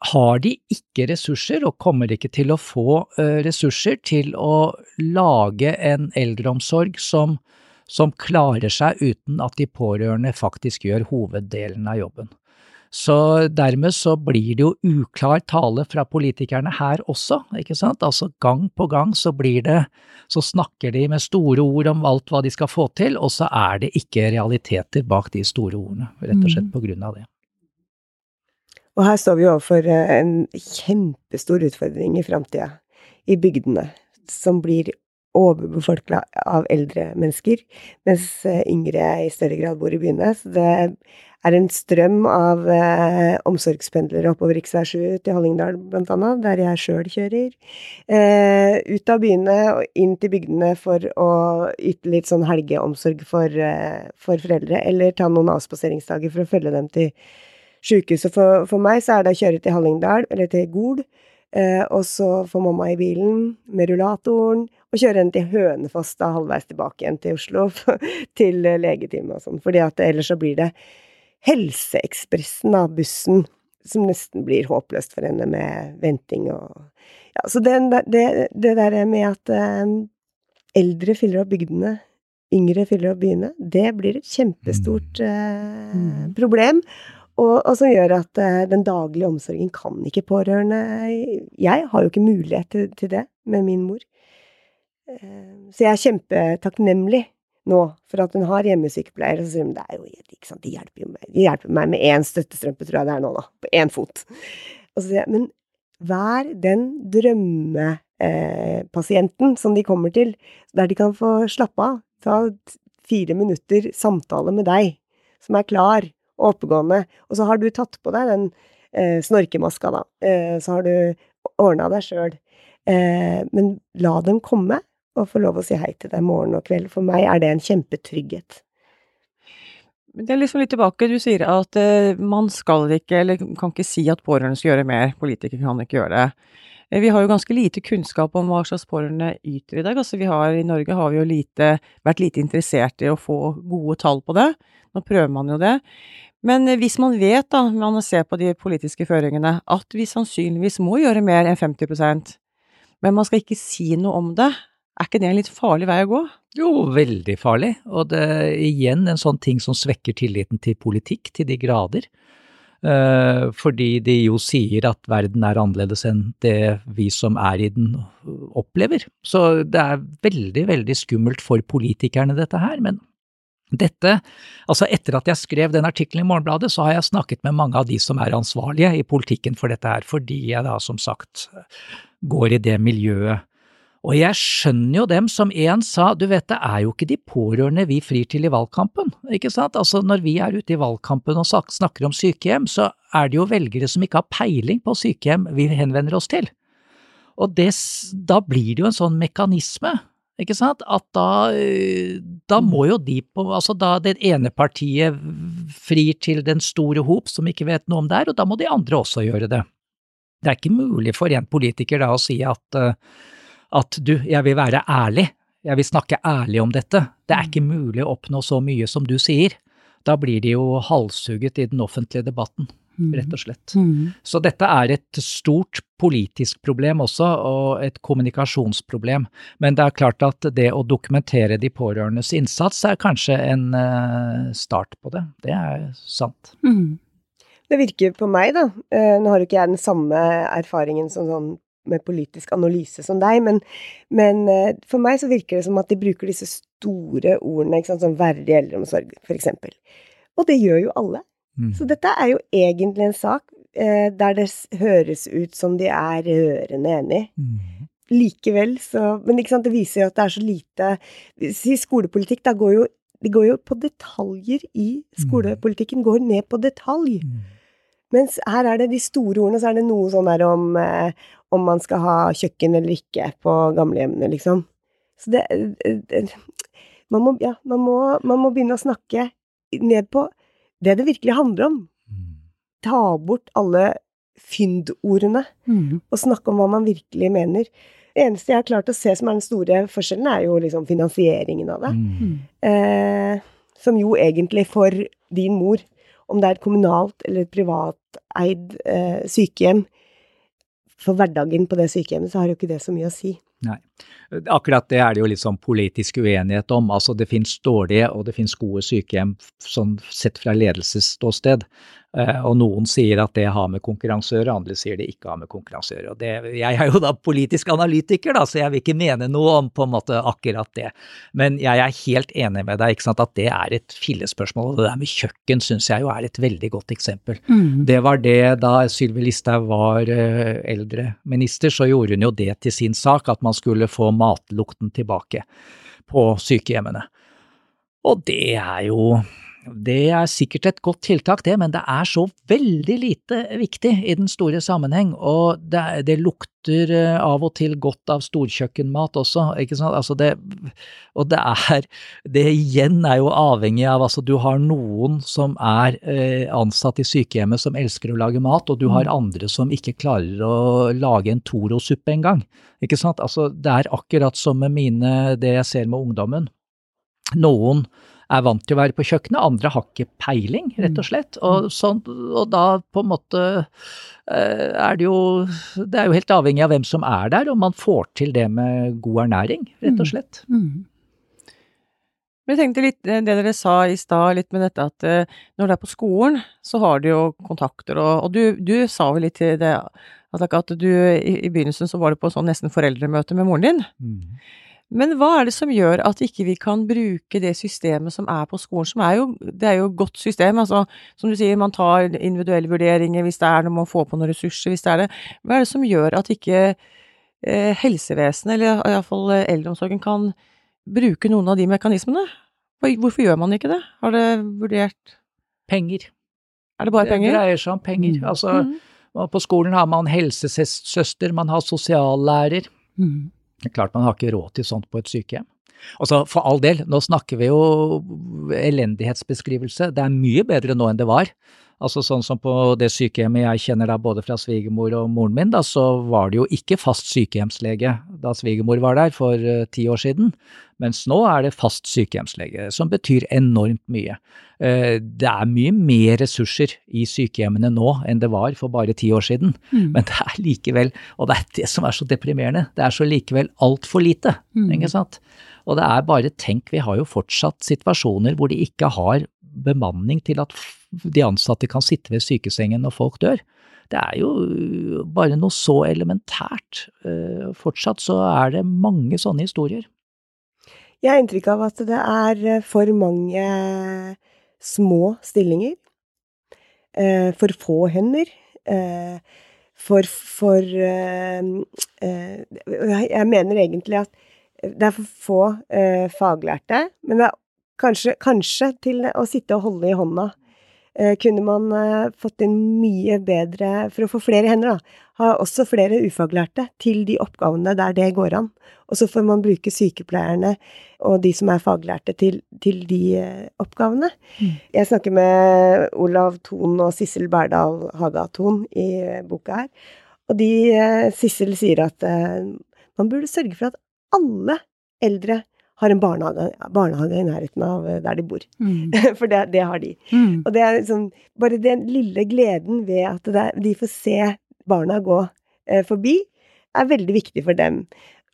har de ikke ressurser, og kommer ikke til å få ressurser, til å lage en eldreomsorg som, som klarer seg uten at de pårørende faktisk gjør hoveddelen av jobben. Så dermed så blir det jo uklar tale fra politikerne her også, ikke sant. Altså gang på gang så blir det, så snakker de med store ord om alt hva de skal få til, og så er det ikke realiteter bak de store ordene, rett og slett mm. på grunn av det. Og her står vi overfor eh, en kjempestor utfordring i framtida, i bygdene, som blir overbefolka av eldre mennesker, mens eh, yngre i større grad bor i byene. Så det er en strøm av eh, omsorgspendlere oppover rv. 7 til Hallingdal, blant annet, der jeg sjøl kjører. Eh, ut av byene og inn til bygdene for å yte litt sånn helgeomsorg for, eh, for foreldre, eller ta noen avspaseringsdager for å følge dem til sjukehuset. For, for meg så er det å kjøre til Hallingdal, eller til Gol, eh, og så få mamma i bilen med rullatoren, og kjøre henne til Hønefoss da halvveis tilbake igjen til Oslo <laughs> til legetime og sånn, fordi at ellers så blir det Helseekspressen av bussen, som nesten blir håpløst for henne med venting og Ja, så det, det, det der med at eh, eldre fyller opp bygdene, yngre fyller opp byene, det blir et kjempestort eh, mm. problem. Og, og, som gjør at uh, den daglige omsorgen kan ikke pårørende Jeg har jo ikke mulighet til, til det med min mor. Uh, så jeg er kjempetakknemlig nå for at hun har hjemmesykepleier, og så sier hun det er jo ikke sant, de hjelper jo meg, de hjelper meg med én støttestrømpe, tror jeg det er nå, da, på én fot. Og så sier jeg, men vær den drømmepasienten som de kommer til, der de kan få slappe av. Ta fire minutter samtale med deg, som er klar oppegående. Og så har du tatt på deg den eh, snorkemaska, da. Eh, så har du ordna deg sjøl. Eh, men la dem komme, og få lov å si hei til deg morgen og kveld. For meg er det en kjempetrygghet. Det er liksom litt tilbake, du sier at uh, man skal ikke, eller kan ikke si at pårørende skal gjøre mer, politikere kan ikke gjøre det. Uh, vi har jo ganske lite kunnskap om hva slags pårørende yter i dag. Altså har, I Norge har vi jo lite, vært lite interessert i å få gode tall på det. Nå prøver man jo det. Men uh, hvis man vet, da, man ser på de politiske føringene, at vi sannsynligvis må gjøre mer enn 50% men man skal ikke si noe om det, er ikke det en litt farlig vei å gå? Jo, veldig farlig. Og det er igjen en sånn ting som svekker tilliten til politikk til de grader. Uh, fordi de jo sier at verden er annerledes enn det vi som er i den opplever. Så det er veldig, veldig skummelt for politikerne dette her. Men dette, altså etter at jeg skrev den artikkelen i Morgenbladet, så har jeg snakket med mange av de som er ansvarlige i politikken for dette her, fordi jeg da som sagt går i det miljøet. Og jeg skjønner jo dem som en sa, du vet det er jo ikke de pårørende vi frir til i valgkampen, ikke sant, altså når vi er ute i valgkampen og snakker om sykehjem, så er det jo velgere som ikke har peiling på sykehjem vi henvender oss til. Og det, da blir det jo en sånn mekanisme, ikke sant, at da, da må jo de på, altså da det ene partiet frir til den store hop som ikke vet noe om det er, og da må de andre også gjøre det. Det er ikke mulig for en politiker da å si at uh, at du, jeg vil være ærlig, jeg vil snakke ærlig om dette, det er ikke mulig å oppnå så mye som du sier. Da blir de jo halshugget i den offentlige debatten. Rett og slett. Mm. Så dette er et stort politisk problem også, og et kommunikasjonsproblem. Men det er klart at det å dokumentere de pårørendes innsats er kanskje en uh, start på det. Det er sant. Mm. Det virker på meg, da, uh, nå har jo ikke jeg den samme erfaringen som sånn med politisk analyse som deg, men, men, eh, for meg så virker det som at de bruker disse store ordene, ikke sant, som verdig eldreomsorg, eksempel. Og det gjør jo alle. Mm. Så dette er jo egentlig en sak eh, der det høres ut som de er rørende enig. Mm. Likevel så Men ikke sant, det viser jo at det er så lite Si skolepolitikk, da går jo De går jo på detaljer i mm. skolepolitikken. Går ned på detalj. Mm. Mens her er det de store ordene, så er det noe sånn der om, eh, om man skal ha kjøkken eller ikke på gamlehjemmene, liksom. Så det, det man, må, ja, man, må, man må begynne å snakke ned på det det virkelig handler om. Mm. Ta bort alle fyndordene, mm. og snakke om hva man virkelig mener. Det eneste jeg har klart å se som er den store forskjellen, er jo liksom finansieringen av det. Mm. Eh, som jo egentlig for din mor, om det er et kommunalt eller et privateid eh, sykehjem, for hverdagen på det sykehjemmet, så har jo ikke det så mye å si. Nei. Akkurat det er det jo litt sånn politisk uenighet om. Altså det finnes dårlige og det finnes gode sykehjem sånn sett fra ledelsesståsted. Eh, og noen sier at det har med konkurranse å gjøre, andre sier det ikke har med konkurranse å gjøre. Og det, jeg er jo da politisk analytiker, da, så jeg vil ikke mene noe om på en måte akkurat det. Men jeg er helt enig med deg ikke sant, at det er et fillespørsmål. Og det der med kjøkken syns jeg jo er et veldig godt eksempel. Mm. Det var det da Sylvi Listhaug var uh, eldreminister, så gjorde hun jo det til sin sak, at man skulle få matlukten tilbake på sykehjemmene. Og det er jo det er sikkert et godt tiltak, det, men det er så veldig lite viktig i den store sammenheng, og det, det lukter eh, av og til godt av storkjøkkenmat også, ikke sant, altså det, og det er, det igjen er jo avhengig av, altså du har noen som er eh, ansatt i sykehjemmet som elsker å lage mat, og du har mm. andre som ikke klarer å lage en Toro-suppe engang, ikke sant, altså det er akkurat som med mine, det jeg ser med ungdommen. Noen er vant til å være på kjøkkenet, andre har ikke peiling, rett og mm. slett. Og, sånn, og da på en måte eh, er det jo Det er jo helt avhengig av hvem som er der, om man får til det med god ernæring, rett og mm. slett. Mm. Mm. Men jeg tenkte litt det dere sa i stad, litt med dette at eh, når du er på skolen, så har du jo kontakter, og, og du, du, sa vel litt til det at, at du i, i, begynnelsen så var du på sånn nesten foreldremøte med moren din. Mm. Men hva er det som gjør at ikke vi kan bruke det systemet som er på skolen, som er jo, det er jo et godt system, altså som du sier, man tar individuelle vurderinger hvis det er noe, man får på noen ressurser, hvis det er det. Hva er det som gjør at ikke eh, helsevesenet, eller iallfall eh, eldreomsorgen, kan bruke noen av de mekanismene? Hvorfor gjør man ikke det? Har det vurdert Penger. Er det bare penger? Det dreier seg om penger. Mm. Altså, mm. på skolen har man helsesøster, man har sosiallærer. Mm. Det er klart man har ikke råd til sånt på et sykehjem. Altså, for all del, nå snakker vi jo elendighetsbeskrivelse. Det er mye bedre nå enn det var. Altså sånn som på det sykehjemmet jeg kjenner da både fra svigermor og moren min, da så var det jo ikke fast sykehjemslege da svigermor var der for uh, ti år siden, mens nå er det fast sykehjemslege, som betyr enormt mye. Uh, det er mye mer ressurser i sykehjemmene nå enn det var for bare ti år siden, mm. men det er likevel, og det er det som er så deprimerende, det er så likevel altfor lite, mm. ikke sant. Og det er bare tenk, vi har jo fortsatt situasjoner hvor de ikke har bemanning til at de ansatte kan sitte ved sykesengen når folk dør. Det er jo øh, bare noe så elementært. Øh, fortsatt så er det mange sånne historier. Jeg har inntrykk av at det er øh, for mange små stillinger. For få hender. For, for Jeg mener egentlig at det er for få faglærte, men det er kanskje, kanskje til å sitte og holde i hånda Eh, kunne man eh, fått inn mye bedre For å få flere hender, da. Ha også flere ufaglærte til de oppgavene der det går an. Og så får man bruke sykepleierne og de som er faglærte, til, til de eh, oppgavene. Mm. Jeg snakker med Olav Thon og Sissel Berdal Haga-Thon i boka her. Og de, Sissel sier at man burde sørge for at alle eldre har en barnehage, barnehage, i nærheten av eh, der de bor. Mm. <laughs> For det, det, har de. Mm. Og det er liksom Bare den lille gleden ved at er, de får se barna gå eh, forbi, er veldig viktig for dem.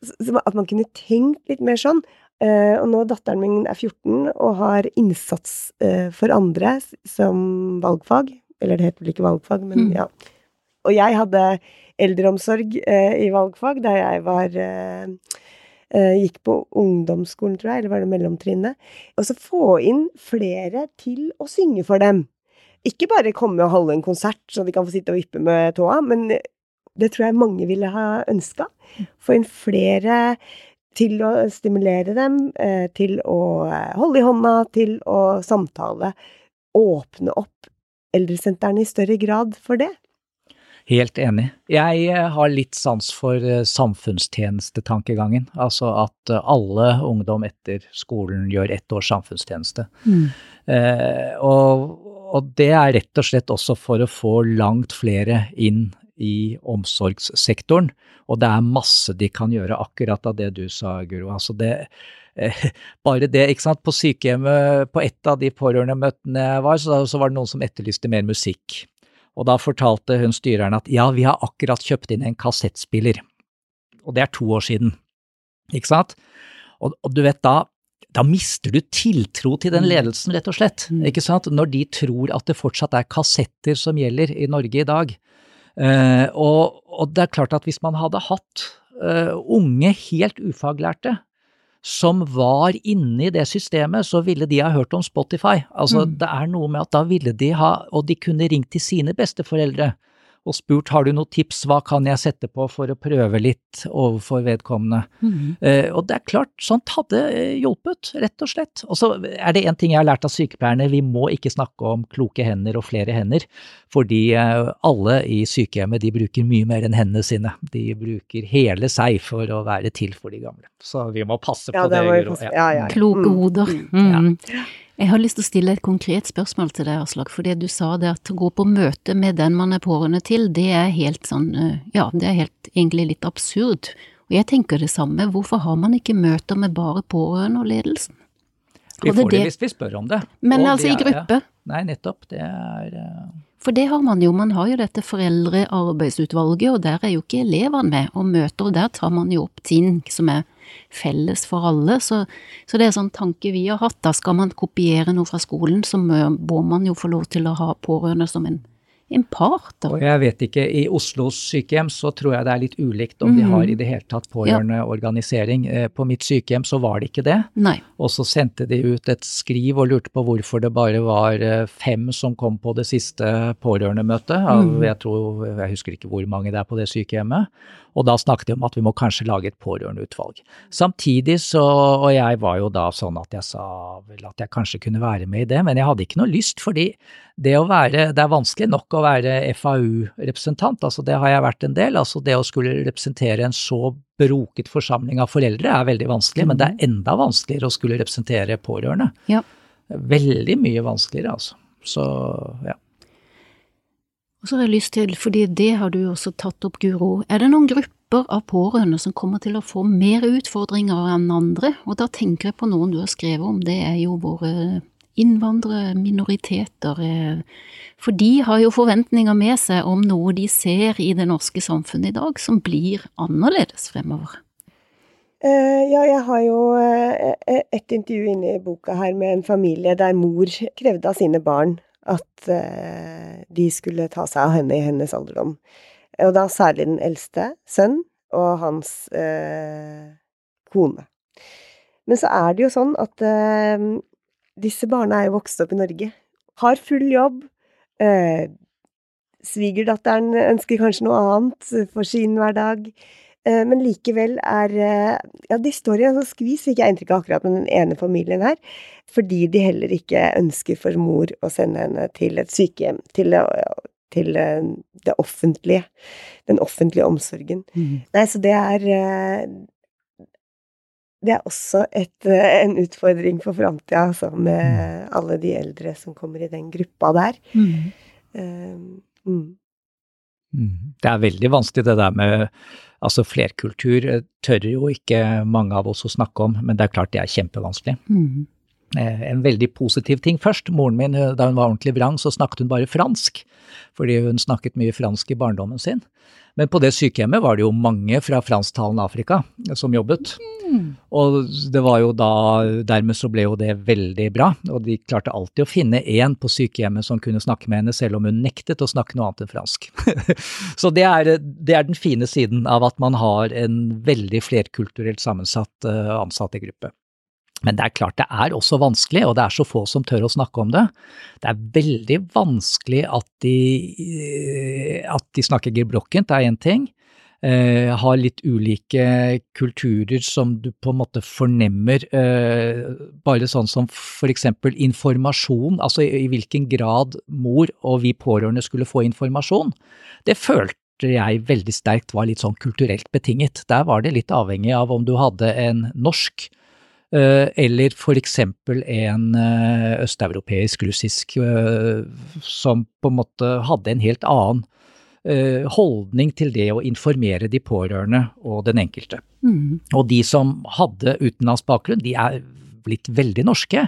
Så, at man kunne tenkt litt mer sånn. Eh, og nå datteren min er 14 og har innsats eh, for andre som valgfag. Eller det heter vel ikke valgfag, men mm. ja. Og jeg hadde eldreomsorg eh, i valgfag da jeg var eh, gikk på ungdomsskolen, tror jeg, eller var det mellomtrinnet. Og så få inn flere til å synge for dem. Ikke bare komme og holde en konsert så de kan få sitte og vippe med tåa, men det tror jeg mange ville ha ønska. Få inn flere til å stimulere dem, eh, til å eh, holde i hånda, til å samtale. Åpne opp eldresentrene i større grad for det. Helt enig. Jeg eh, har litt sans for eh, samfunnstjenestetankegangen. Altså at eh, alle ungdom etter skolen gjør ett års samfunnstjeneste. Mm. Eh, og, og, det er rett og slett også for å få langt flere inn i omsorgssektoren. Og det er masse de kan gjøre, akkurat av det du sa, Guro. Altså det, <laughs> bare det, ikke sant. På sykehjemmet, på et av de pårørendemøtene jeg var, så, så var det noen som etterlyste mer musikk. Og da fortalte hun styreren at ja, vi har akkurat kjøpt inn en kassettspiller. Og det er to år siden, ikke sant? Og, og du vet da, da mister du tiltro til den mm. ledelsen, rett og slett, mm. ikke sant? Når de tror at det fortsatt er kassetter som gjelder i Norge i dag. Uh, og, og, det er klart at hvis man hadde hatt uh, unge, helt ufaglærte som var inne i det systemet, så ville de ha hørt om Spotify. Altså, mm. det er noe med at da ville de ha, og de kunne ringt til sine besteforeldre og spurt har du noen tips, hva kan jeg sette på for å prøve litt overfor vedkommende. Mm. Eh, og det er klart, sånt hadde eh, hjulpet, rett og slett. Og så er det én ting jeg har lært av sykepleierne, vi må ikke snakke om kloke hender og flere hender, fordi eh, alle i sykehjemmet de bruker mye mer enn hendene sine. De bruker hele seg for å være til for de gamle. Så vi må passe ja, på det. det ja. Ja, ja. Kloke hoder. Mm. mm. Jeg har lyst til å stille et konkret spørsmål til deg, Aslak, fordi du sa det at å gå på møte med den man er pårørende til, det er helt sånn, eh, ja, det er helt egentlig litt absurd. Og jeg tenker det samme, hvorfor har man ikke møter med bare pårørende og ledelsen? Vi får det, det hvis vi spør om det. Men og altså i gruppe? Nei, nettopp. Det er uh... For det har man jo, man har jo dette foreldrearbeidsutvalget, og der er jo ikke elevene med og møter, og der tar man jo opp ting som er felles for alle. Så, så, det er sånn tanke vi har hatt. Da skal man kopiere noe fra skolen, så må man jo få lov til å ha pårørende som en en part, da. Og jeg vet ikke, i Oslos sykehjem så tror jeg det er litt ulikt om de Mhm. har i det hele tatt pårørendeorganisering. Ja. På mitt sykehjem så var det ikke det. Nei. Og så sendte de ut et skriv og lurte på hvorfor det bare var eh, fem som kom på det siste pårørendemøtet. Mhm. jeg, tror, jeg husker ikke hvor mange det er på det sykehjemmet. Og da snakket vi om at vi må kanskje lage et pårørendeutvalg. Samtidig så, og jeg var jo da sånn at jeg sa vel at jeg kanskje kunne være med i det, men jeg hadde ikke noe lyst, fordi det å være, det er vanskelig nok å være FAU-representant, altså det har jeg vært en del. altså Det å skulle representere en så broket forsamling av foreldre er veldig vanskelig, men det er enda vanskeligere å skulle representere pårørende. Ja. Veldig mye vanskeligere, altså. Så ja. Og så har jeg lyst til, fordi det har du også tatt opp, Guro, er det noen grupper av pårørende som kommer til å få mer utfordringer enn andre? Og da tenker jeg på noen du har skrevet om, det er jo våre innvandrere, minoriteter. eh, For de har jo forventninger med seg om noe de ser i det norske samfunnet i dag som blir annerledes fremover. Eh, ja, jeg har jo eh, et intervju inne i boka her med en familie der mor krevde av sine barn at eh, de skulle ta seg av henne i hennes alderdom. Og da særlig den eldste sønn og hans eh, kone. Men så er det jo sånn at eh, disse barna er jo vokst opp i Norge. Har full jobb. Eh, Svigerdatteren ønsker kanskje noe annet for sin hverdag. Eh, Men likevel er eh, Ja, de står i en sånn skvis, fikk jeg inntrykk av akkurat med den ene familien her. Fordi de heller ikke ønsker for mor å sende henne til et sykehjem. Til, til det offentlige. Den offentlige omsorgen. Nei, så det er eh, Det er også et, en utfordring for framtida, altså, med alle de eldre som kommer i den gruppa der. Eh, mm. Mm. Det er veldig vanskelig det der med altså flerkultur eh, tør jo ikke mange av oss å snakke om, men det er klart det er kjempevanskelig. Mm. Eh, En veldig positiv ting først. Moren min, eh, da hun var ordentlig vrang, så snakket hun bare fransk, fordi hun snakket mye fransk i barndommen sin. Men på det sykehjemmet var det jo mange fra fransktalende Afrika som jobbet. Og det var jo da, dermed så ble jo det veldig bra, og de klarte alltid å finne en på sykehjemmet som kunne snakke med henne, selv om hun nektet å snakke noe annet enn fransk. <laughs> så det er, det er den fine siden av at man har en veldig flerkulturelt sammensatt uh, ansattgruppe. Men det er klart det er også vanskelig, og det er så få som tør å snakke om det. Det er veldig vanskelig at de, eh, at de snakker gebrokkent, det er én ting. Uh, har litt ulike kulturer som du på en måte fornemmer, uh, bare sånn som for eksempel informasjon, altså i, i hvilken grad mor og vi pårørende skulle få informasjon. Det følte jeg veldig sterkt var litt sånn kulturelt betinget. Der var det litt avhengig av om du hadde en norsk eller for eksempel en uh, østeuropeisk, russisk, uh, som på en måte hadde en helt annen holdning til det å informere de pårørende og den enkelte. Mm. Og de som hadde utenlandsk bakgrunn, de er blitt veldig norske,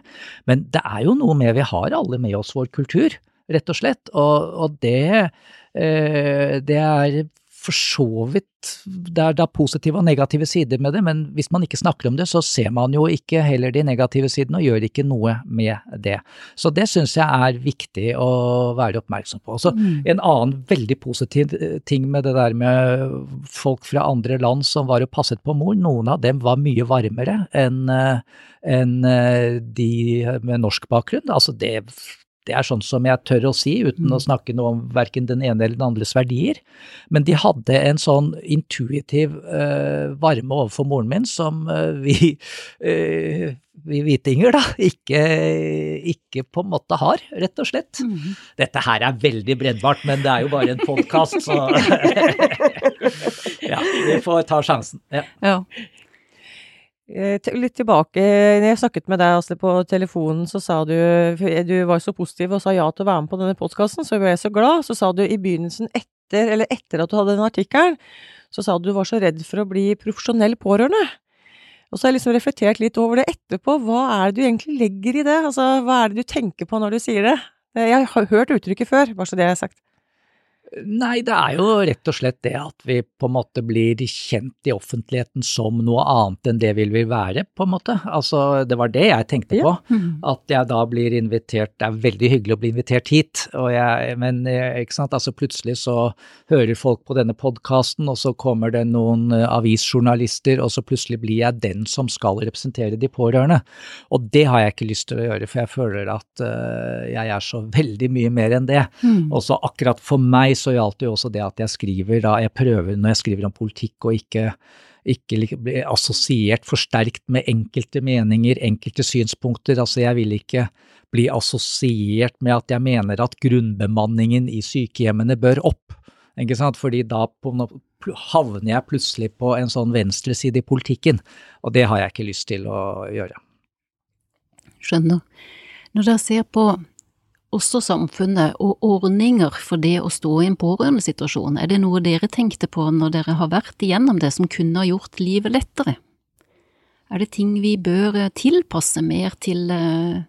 men det er jo noe med vi har alle med oss vår kultur, rett og slett, og, og det, det er for så vidt Det er da positive og negative sider med det, men hvis man ikke snakker om det, så ser man jo ikke heller de negative sidene og gjør ikke noe med det. Så det syns jeg er viktig å være oppmerksom på. Så Mm. En annen veldig positiv ting med det der med folk fra andre land som var og passet på mor, noen av dem var mye varmere enn en de med norsk bakgrunn. Altså det det er sånn som jeg tør å si, uten Mm. å snakke noe om verken den ene eller den andres verdier. Men de hadde en sånn intuitiv uh, varme overfor moren min som uh, vi, uh, vi hvitinger da ikke, ikke på en måte har, rett og slett. Mm. Dette her er veldig brennbart, men det er jo bare en podkast, så <laughs> <laughs> Ja, vi får ta sjansen. Ja. Ja. Eh, Litt tilbake, når jeg snakket med deg Asle, på telefonen, så sa du Du var så positiv og sa ja til å være med på denne podkasten, så ble jeg så glad. Så sa du i begynnelsen etter, eller etter at du hadde den artikkelen, så sa du du var så redd for å bli profesjonell pårørende. Og så har jeg liksom reflektert litt over det etterpå. Hva er det du egentlig legger i det? Altså, hva er det du tenker på når du sier det? Eh, Jeg har hørt uttrykket før, bare så det er sagt. Nei, det er jo rett og slett det at vi på en måte blir kjent i offentligheten som noe annet enn det vi vil være, på en måte. Altså, det var det jeg tenkte på. Mm. At jeg da blir invitert Det er veldig hyggelig å bli invitert hit, jeg, men eh, ikke sant, altså plutselig så hører folk på denne podkasten, og så kommer det noen eh, avisjournalister, og så plutselig blir jeg den som skal representere de pårørende. Og det har jeg ikke lyst til å gjøre, for jeg føler at uh, jeg er så veldig mye mer enn det. Mm. Og så akkurat for meg så gjaldt det jo også det at jeg skriver da jeg prøver når jeg skriver om politikk og ikke ikke bli assosiert forsterkt med enkelte meninger, enkelte synspunkter. Altså jeg vil ikke bli assosiert med at jeg mener at grunnbemanningen i sykehjemmene bør opp. Ikke sant? Fordi da havner jeg plutselig på en sånn venstreside i politikken, og det har jeg ikke lyst til å gjøre. Skjønner. Når dere ser på også samfunnet og ordninger for det å stå i en pårørendesituasjon, er det noe dere tenkte på når dere har vært igjennom det som kunne ha gjort livet lettere? Er det ting vi bør tilpasse mer til, eh,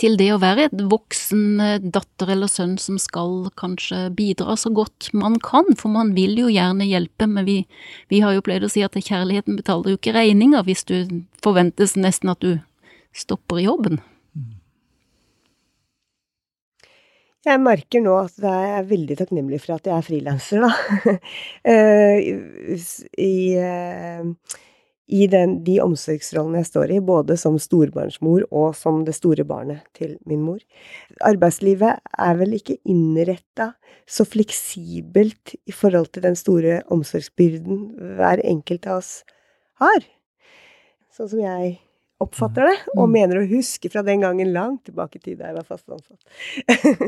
til det å være et voksen eh, datter eller sønn som skal kanskje bidra så godt man kan, for man vil jo gjerne hjelpe, men vi, vi har jo pleid å si at kjærligheten betaler jo ikke regninger hvis du forventes nesten at du stopper jobben. Jeg merker nå at jeg er veldig takknemlig for at jeg er frilanser, da. <laughs> Eh, I, eh, i den, de omsorgsrollene jeg står i, både som storbarnsmor og som det store barnet til min mor. Arbeidslivet er vel ikke innretta så fleksibelt i forhold til den store omsorgsbyrden hver enkelt av oss har. Sånn som jeg oppfatter det, og mm. mener å huske fra den gangen langt tilbake i tid da jeg var fast ansatt.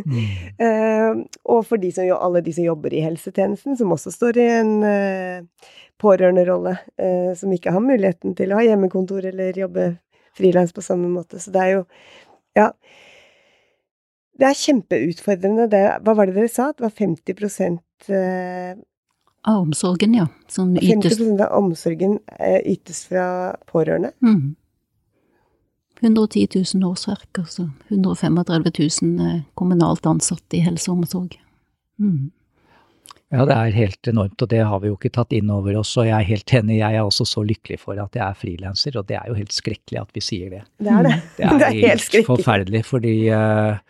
mm. uh, <laughs> og for de som, alle de som jobber i helsetjenesten, som også står i en uh, pårørenderolle, uh, som ikke har muligheten til å ha hjemmekontor eller jobbe frilans på samme måte. Så det er jo Ja. Det er kjempeutfordrende. Det, hva var det dere sa? Det var 50 av omsorgen, ja. Som ytes 50 av omsorgen ytes fra pårørende. Mm. 110 000 årsverk, altså 135 000 kommunalt ansatte i helse og omsorg. Mm. Ja, det er helt enormt, og det har vi jo ikke tatt inn over oss. Og jeg er helt enig, jeg er også så lykkelig for at jeg er frilanser, og det er jo helt skrekkelig at vi sier det. Det er det. Det er, <laughs> det er helt, helt forferdelig, fordi uh,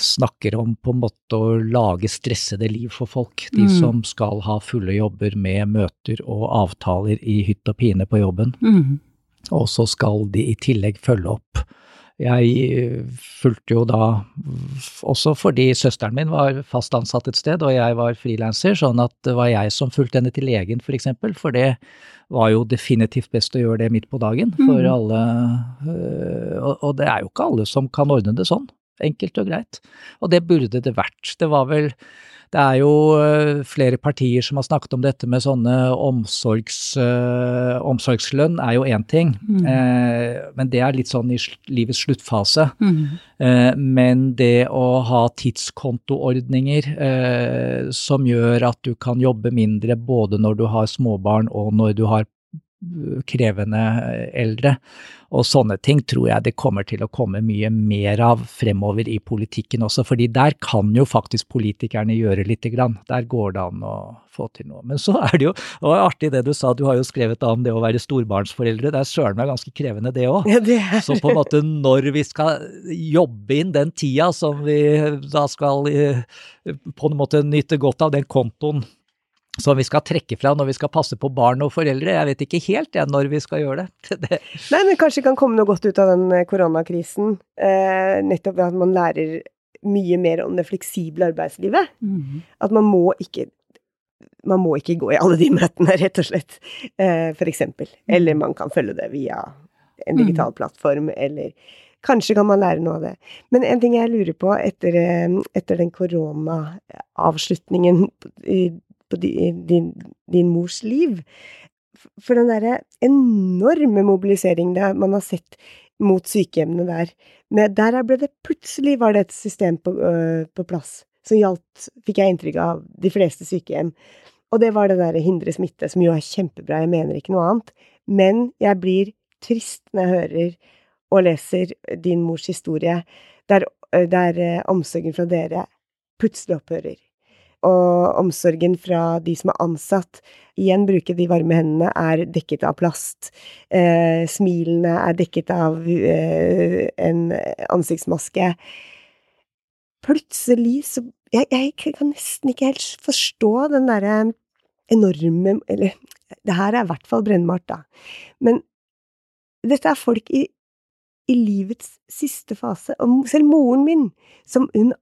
snakker om på en måte å lage stressede liv for folk. De mm. som skal ha fulle jobber med møter og avtaler i hytt og pine på jobben. Mm og så skal de i tillegg følge opp. Jeg fulgte jo da også fordi søsteren min var fast ansatt et sted og jeg var frilanser, sånn at det var jeg som fulgte henne til legen for eksempel, for det var jo definitivt best å gjøre det midt på dagen for mm. alle, øh, og det er jo ikke alle som kan ordne det sånn, enkelt og greit, og det burde det vært. Det var vel det er jo eh, flere partier som har snakket om dette med sånne omsorgs, øh, omsorgslønn er jo én ting, mm. Eh, men det er litt sånn i livets sluttfase. Mm. Eh, men det å ha tidskontoordninger som gjør at du kan jobbe mindre både når du har småbarn og når du har krevende eldre. Og sånne ting tror jeg det kommer til å komme mye mer av fremover i politikken også, fordi der kan jo faktisk politikerne gjøre lite grann. Der går det an å få til noe. Men så er det jo det var artig det du sa, du har jo skrevet om det å være storbarnsforeldre. Det er søren meg ganske krevende det òg. Ja, så på en måte når vi skal jobbe inn den tida som vi da skal eh, på en måte nyte godt av, den kontoen som vi skal trekke fra når vi skal passe på barn og foreldre. Jeg vet ikke helt jeg når vi skal gjøre det. <laughs> det. Nei, men kanskje det kan komme noe godt ut av den eh, koronakrisen. Eh, nettopp ved at man lærer mye mer om det fleksible arbeidslivet. Mm. At man må ikke man må ikke gå i alle de møtene, <laughs> rett og slett, eh, for eksempel. Eller man kan følge det via en digital mm. plattform, eller Kanskje kan man lære noe av det. Men en ting jeg lurer på etter, eh, etter den koronaavslutningen på din, din mors liv. For den derre enorme mobiliseringen man har sett mot sykehjemmene der, men der ble det plutselig var det et system på, øh, på plass som gjaldt, fikk jeg inntrykk av, de fleste sykehjem. Og det var det derre hindre smitte, som jo er kjempebra, jeg mener ikke noe annet. Men jeg blir trist når jeg hører og leser din mors historie, der, der omsorgen fra dere plutselig opphører og omsorgen fra de som er ansatt. Igjen bruke de varme hendene er dekket av plast. Eh, smilene er dekket av eh, en ansiktsmaske. Plutselig så jeg, jeg, kan nesten ikke helt forstå den derre enorme Eller det her er i hvert fall brennbart, da. Men dette er folk i, i livets siste fase. Og selv moren min, som hun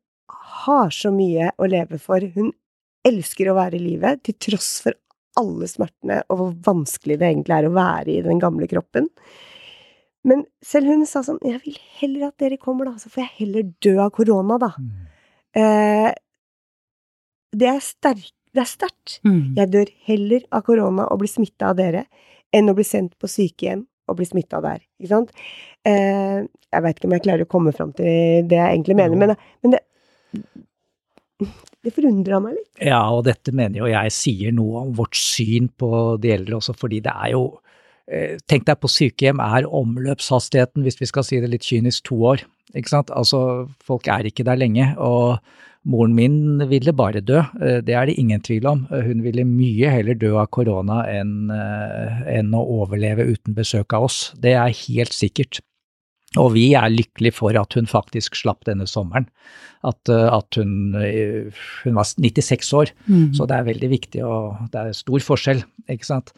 har så mye å leve for, hun elsker å være i livet, til tross for alle smertene og hvor vanskelig det egentlig er å være i den gamle kroppen. Men selv hun sa sånn Jeg vil heller at dere kommer, da, så får jeg heller dø av korona, da. Mm. Eh, det er sterkt. Det er sterkt. Mm. Jeg dør heller av korona og blir smitta av dere enn å bli sendt på sykehjem og bli smitta der. Ikke sant? Eh, jeg veit ikke om jeg klarer å komme fram til det jeg egentlig mener, men, men det det forundra meg litt. Ja, og dette mener jo jeg sier noe om vårt syn på de eldre også, fordi det er jo eh, Tenk deg på sykehjem er omløpshastigheten, hvis vi skal si det litt kynisk, to år. Ikke sant? Altså, folk er ikke der lenge. og Moren min ville bare dø, eh, det er det ingen tvil om. Hun ville mye heller dø av korona enn, eh, enn å overleve uten besøk av oss. Det er helt sikkert. Og vi er lykkelige for at hun faktisk slapp denne sommeren. At, eh, at hun, eh, hun, var 96 år, mm. så det er veldig viktig, og det er stor forskjell, ikke sant.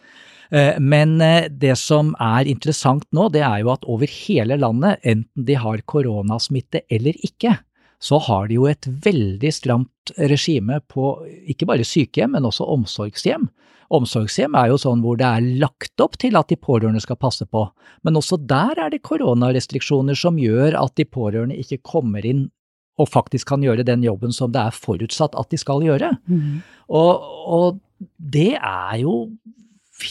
Eh, men det som er interessant nå, det er jo at over hele landet, enten de har koronasmitte eller ikke, så har de jo et veldig stramt regime på ikke bare sykehjem, men også omsorgshjem. Omsorgshjem er jo sånn hvor det er lagt opp til at de pårørende skal passe på, men også der er det koronarestriksjoner som gjør at de pårørende ikke kommer inn og faktisk kan gjøre den jobben som det er forutsatt at de skal gjøre. Mm. Og, og, det er jo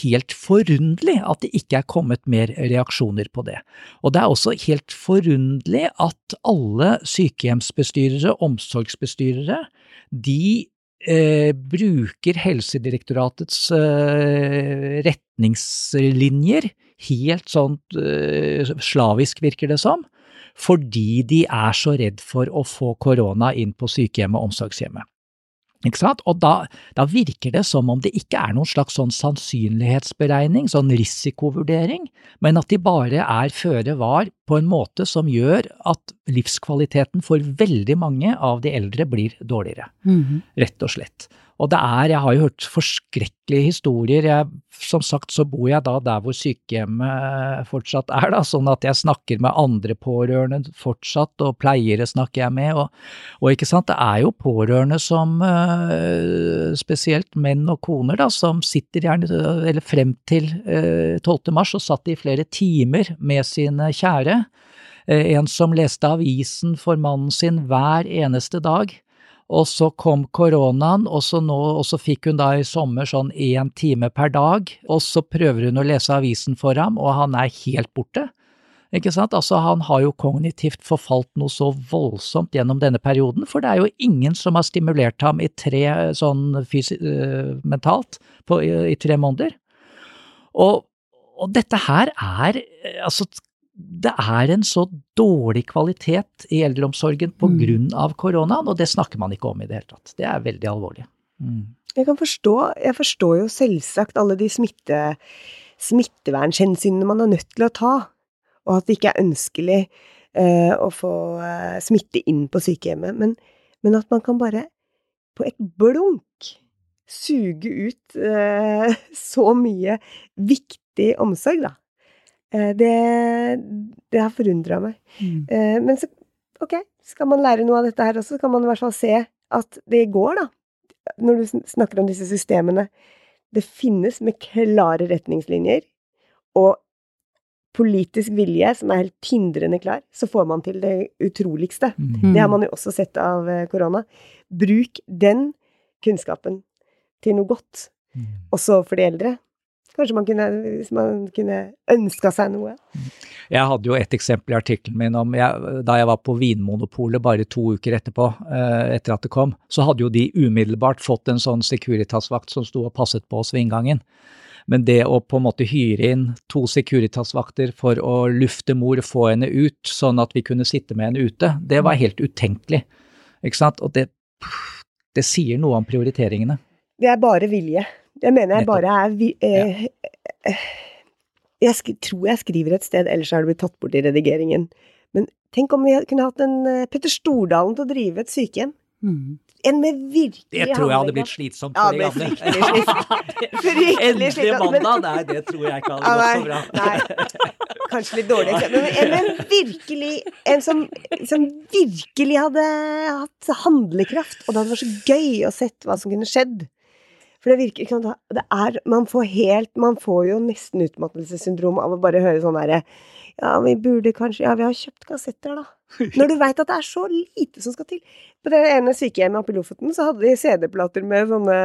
helt forunderlig at det ikke er kommet mer reaksjoner på det. Og det er også helt forunderlig at alle sykehjemsbestyrere, omsorgsbestyrere, de eh, bruker Helsedirektoratets eh, retningslinjer helt sånn eh, slavisk, virker det som, fordi de er så redd for å få korona inn på sykehjemmet og omsorgshjemmet. Og da, da, virker det som om det ikke er noen slags sånn sannsynlighetsberegning, sånn risikovurdering, men at de bare er føre var på en måte som gjør at livskvaliteten for veldig mange av de eldre blir dårligere, mm -hmm. rett og slett. Og det er, jeg har jo hørt forskrekkelige historier. Jeg, som sagt så bor jeg da der hvor sykehjemmet fortsatt er, da, sånn at jeg snakker med andre pårørende fortsatt, og pleiere snakker jeg med. Og, og ikke sant, det er jo pårørende som, eh, spesielt menn og koner, da, som sitter gjerne, eller frem til 12. Eh, mars, og satt i flere timer med sine kjære. Eh, en som leste avisen for mannen sin hver eneste dag og så kom koronaen, og så, nå, og så fikk hun da i sommer sånn én time per dag, og så prøver hun å lese avisen for ham, og han er helt borte. Ikke sant? Altså, han har jo kognitivt forfalt noe så voldsomt gjennom denne perioden, for det er jo ingen som har stimulert ham i tre sånn uh, mentalt på, i, i, tre måneder. Og, og dette her er altså det er en så dårlig kvalitet i eldreomsorgen på mm. koronaen, og det snakker man ikke om i det hele tatt. Det er veldig alvorlig. Mm. Jeg kan forstå, jeg forstår jo selvsagt alle de smitte, smittevernhensynene man er nødt til å ta, og at det ikke er ønskelig eh, å få eh, smitte inn på sykehjemmet, men, men, at man kan bare på et blunk suge ut eh, <laughs> så mye viktig omsorg, da. Eh, det, det har forundra meg. Mm. Eh, men så, ok, skal man lære noe av dette her også, så kan man i hvert fall se at det går, da. Når du snakker om disse systemene. Det finnes med klare retningslinjer og politisk vilje som er helt tindrende klar, så får man til det utroligste. Mm. Det har man jo også sett av eh, korona. Bruk den kunnskapen til noe godt, mm. også for de eldre. Kanskje man kunne, hvis man kunne ønska seg noe. Jeg hadde jo et eksempel i artikkelen min om jeg, da jeg var på Vinmonopolet bare to uker etterpå, eh, etter at det kom, så hadde jo de umiddelbart fått en sånn Securitas-vakt som sto og passet på oss ved inngangen. Men det å på en måte hyre inn to Securitas-vakter for å lufte mor, få henne ut, sånn at vi kunne sitte med henne ute, det var helt utenkelig. Ikke sant? Og det Det sier noe om prioriteringene. Det er bare vilje. Jeg mener jeg bare er vi, eh, eh, Jeg sk tror jeg skriver et sted, ellers har det blitt tatt bort i redigeringen. Men tenk om vi kunne hatt en uh, Petter Stordalen til å drive et sykehjem. Mm. En med virkelig Det tror jeg hadde blitt slitsomt for ja, de gamle. <laughs> Endelig mandag! Nei, det tror jeg ikke hadde gått så bra. Nei, kanskje litt dårlig eksempel. Men en virkelig En som, som, virkelig hadde hatt handlekraft. Og det hadde vært så gøy å sett hva som kunne skjedd. For det virker ikke sant, det er, Man får helt Man får jo nesten utmattelsessyndrom av å bare høre sånn derre Ja, vi burde kanskje Ja, vi har kjøpt kassetter, da. <laughs> Når du veit at det er så lite som skal til. På det ene sykehjemmet oppe i Lofoten så hadde de CD-plater med sånne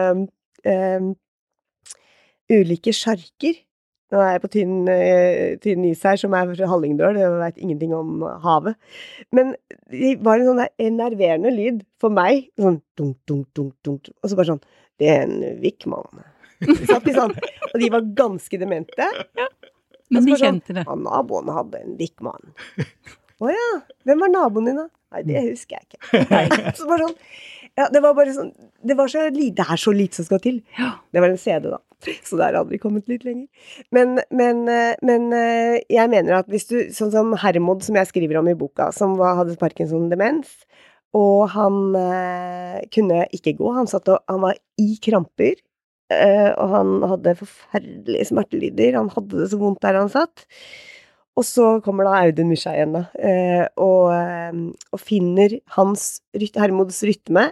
øh, ulike sjarker. Nå er jeg på tynn, øh, tynn is her, som er fra Hallingdal, jeg veit ingenting om havet. Men det var en sånn enerverende lyd for meg. Sånn dunk, dunk, dunk, dunk. Og så bare sånn Det er en Wickman. Og de var ganske demente. Ja. Men de sånn, kjente det. Ja, naboen hadde en Wickman. Å ja. Hvem var naboen din, da? Nei, det husker jeg ikke. Nei. <laughs> Så bare sånn ja, det var bare sånn Det var så Det er så lite som skal til. Det var en CD, da. Så der hadde vi kommet litt lenger. Men, men, eh, men, eh, jeg mener at hvis du Sånn som Hermod, som jeg skriver om i boka, som hadde Parkinson-demens, og han eh, kunne ikke gå. Han, og, han var i kramper, eh, og han hadde forferdelige smertelyder. Han hadde det så vondt der han satt. Og så kommer da Audun Mysja igjen, da, eh, og, eh, og, finner hans Hermods rytme.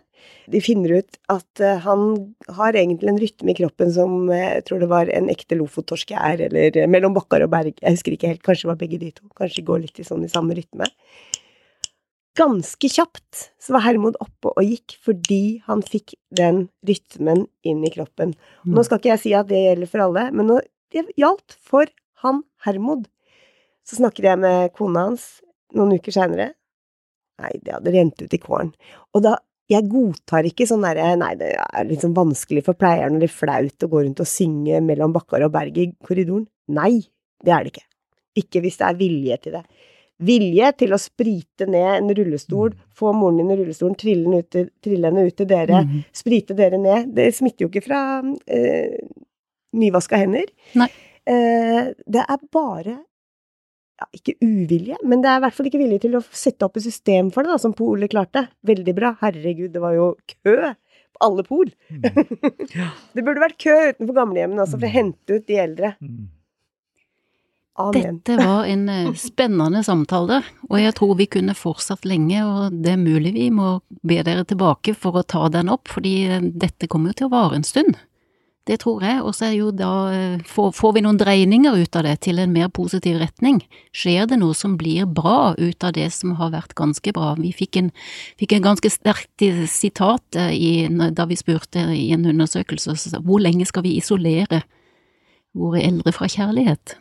De finner ut at eh, han har egentlig en rytme i kroppen som jeg tror det var en ekte lofottorsk er, eller mellom Bakkar og Berg. Jeg husker ikke helt, kanskje det var begge de to. Kanskje de går litt i sånn i samme rytme. Ganske kjapt så var Hermod oppe og gikk fordi han fikk den rytmen inn i kroppen. Nå skal ikke jeg si at det gjelder for alle, men det gjaldt for han Hermod. Så snakker jeg med kona hans noen uker seinere. Nei, det hadde rent ut i kålen. Og da Jeg godtar ikke sånn derre Nei, det er liksom vanskelig for pleieren eller flaut å gå rundt og synge mellom Bakkar og Berg i korridoren. Nei, det er det ikke. Ikke hvis det er vilje til det. Vilje til å sprite ned en rullestol, mm. få moren din i rullestolen, trille ut, trille henne ut til dere, mm. sprite dere ned. Det smitter jo ikke fra eh, nyvaska hender. Nei. Eh, det er bare ja, ikke uvilje, men det er i hvert fall ikke vilje til å sette opp et system for det, da, som polet klarte. Veldig bra. Herregud, det var jo kø på alle pol. Mm. <laughs> det burde vært kø utenfor gamlehjemmene også, for å mm. hente ut de eldre. Mm. Amen. Dette var en eh, spennende samtale, og jeg tror vi kunne fortsatt lenge, og det er mulig vi må be dere tilbake for å ta den opp, fordi eh, dette kommer jo til å vare en stund. Det tror jeg, og så er jo da eh, får, vi noen dreininger ut av det til en mer positiv retning. Skjer det noe som blir bra ut av det som har vært ganske bra? Vi fikk en, fikk en ganske sterkt sitat i, da vi spurte i en undersøkelse hvor lenge skal vi isolere våre eldre fra kjærlighet?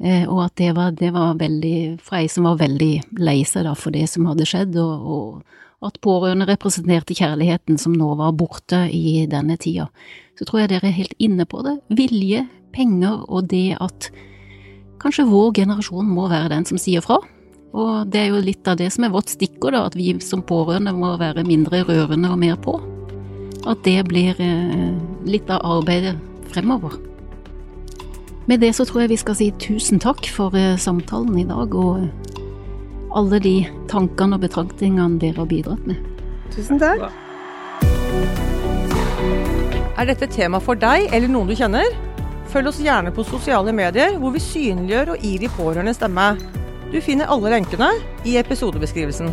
Eh, og at det var, det var veldig For ei som var veldig lei seg for det som hadde skjedd, og, og at pårørende representerte kjærligheten som nå var borte i denne tida. Så tror jeg dere er helt inne på det. Vilje, penger og det at kanskje vår generasjon må være den som sier fra. Og det er jo litt av det som er vårt stikkord, at vi som pårørende må være mindre rørende og mer på. At det blir eh, litt av arbeidet fremover. Med det så tror jeg vi skal si tusen takk for eh, samtalen i dag, og alle de tankene og betraktningene dere har bidratt med. Tusen takk. Er dette tema for deg eller noen du kjenner? Følg oss gjerne på sosiale medier, hvor vi synliggjør og gir de pårørende stemme. Du finner alle lenkene i episodebeskrivelsen.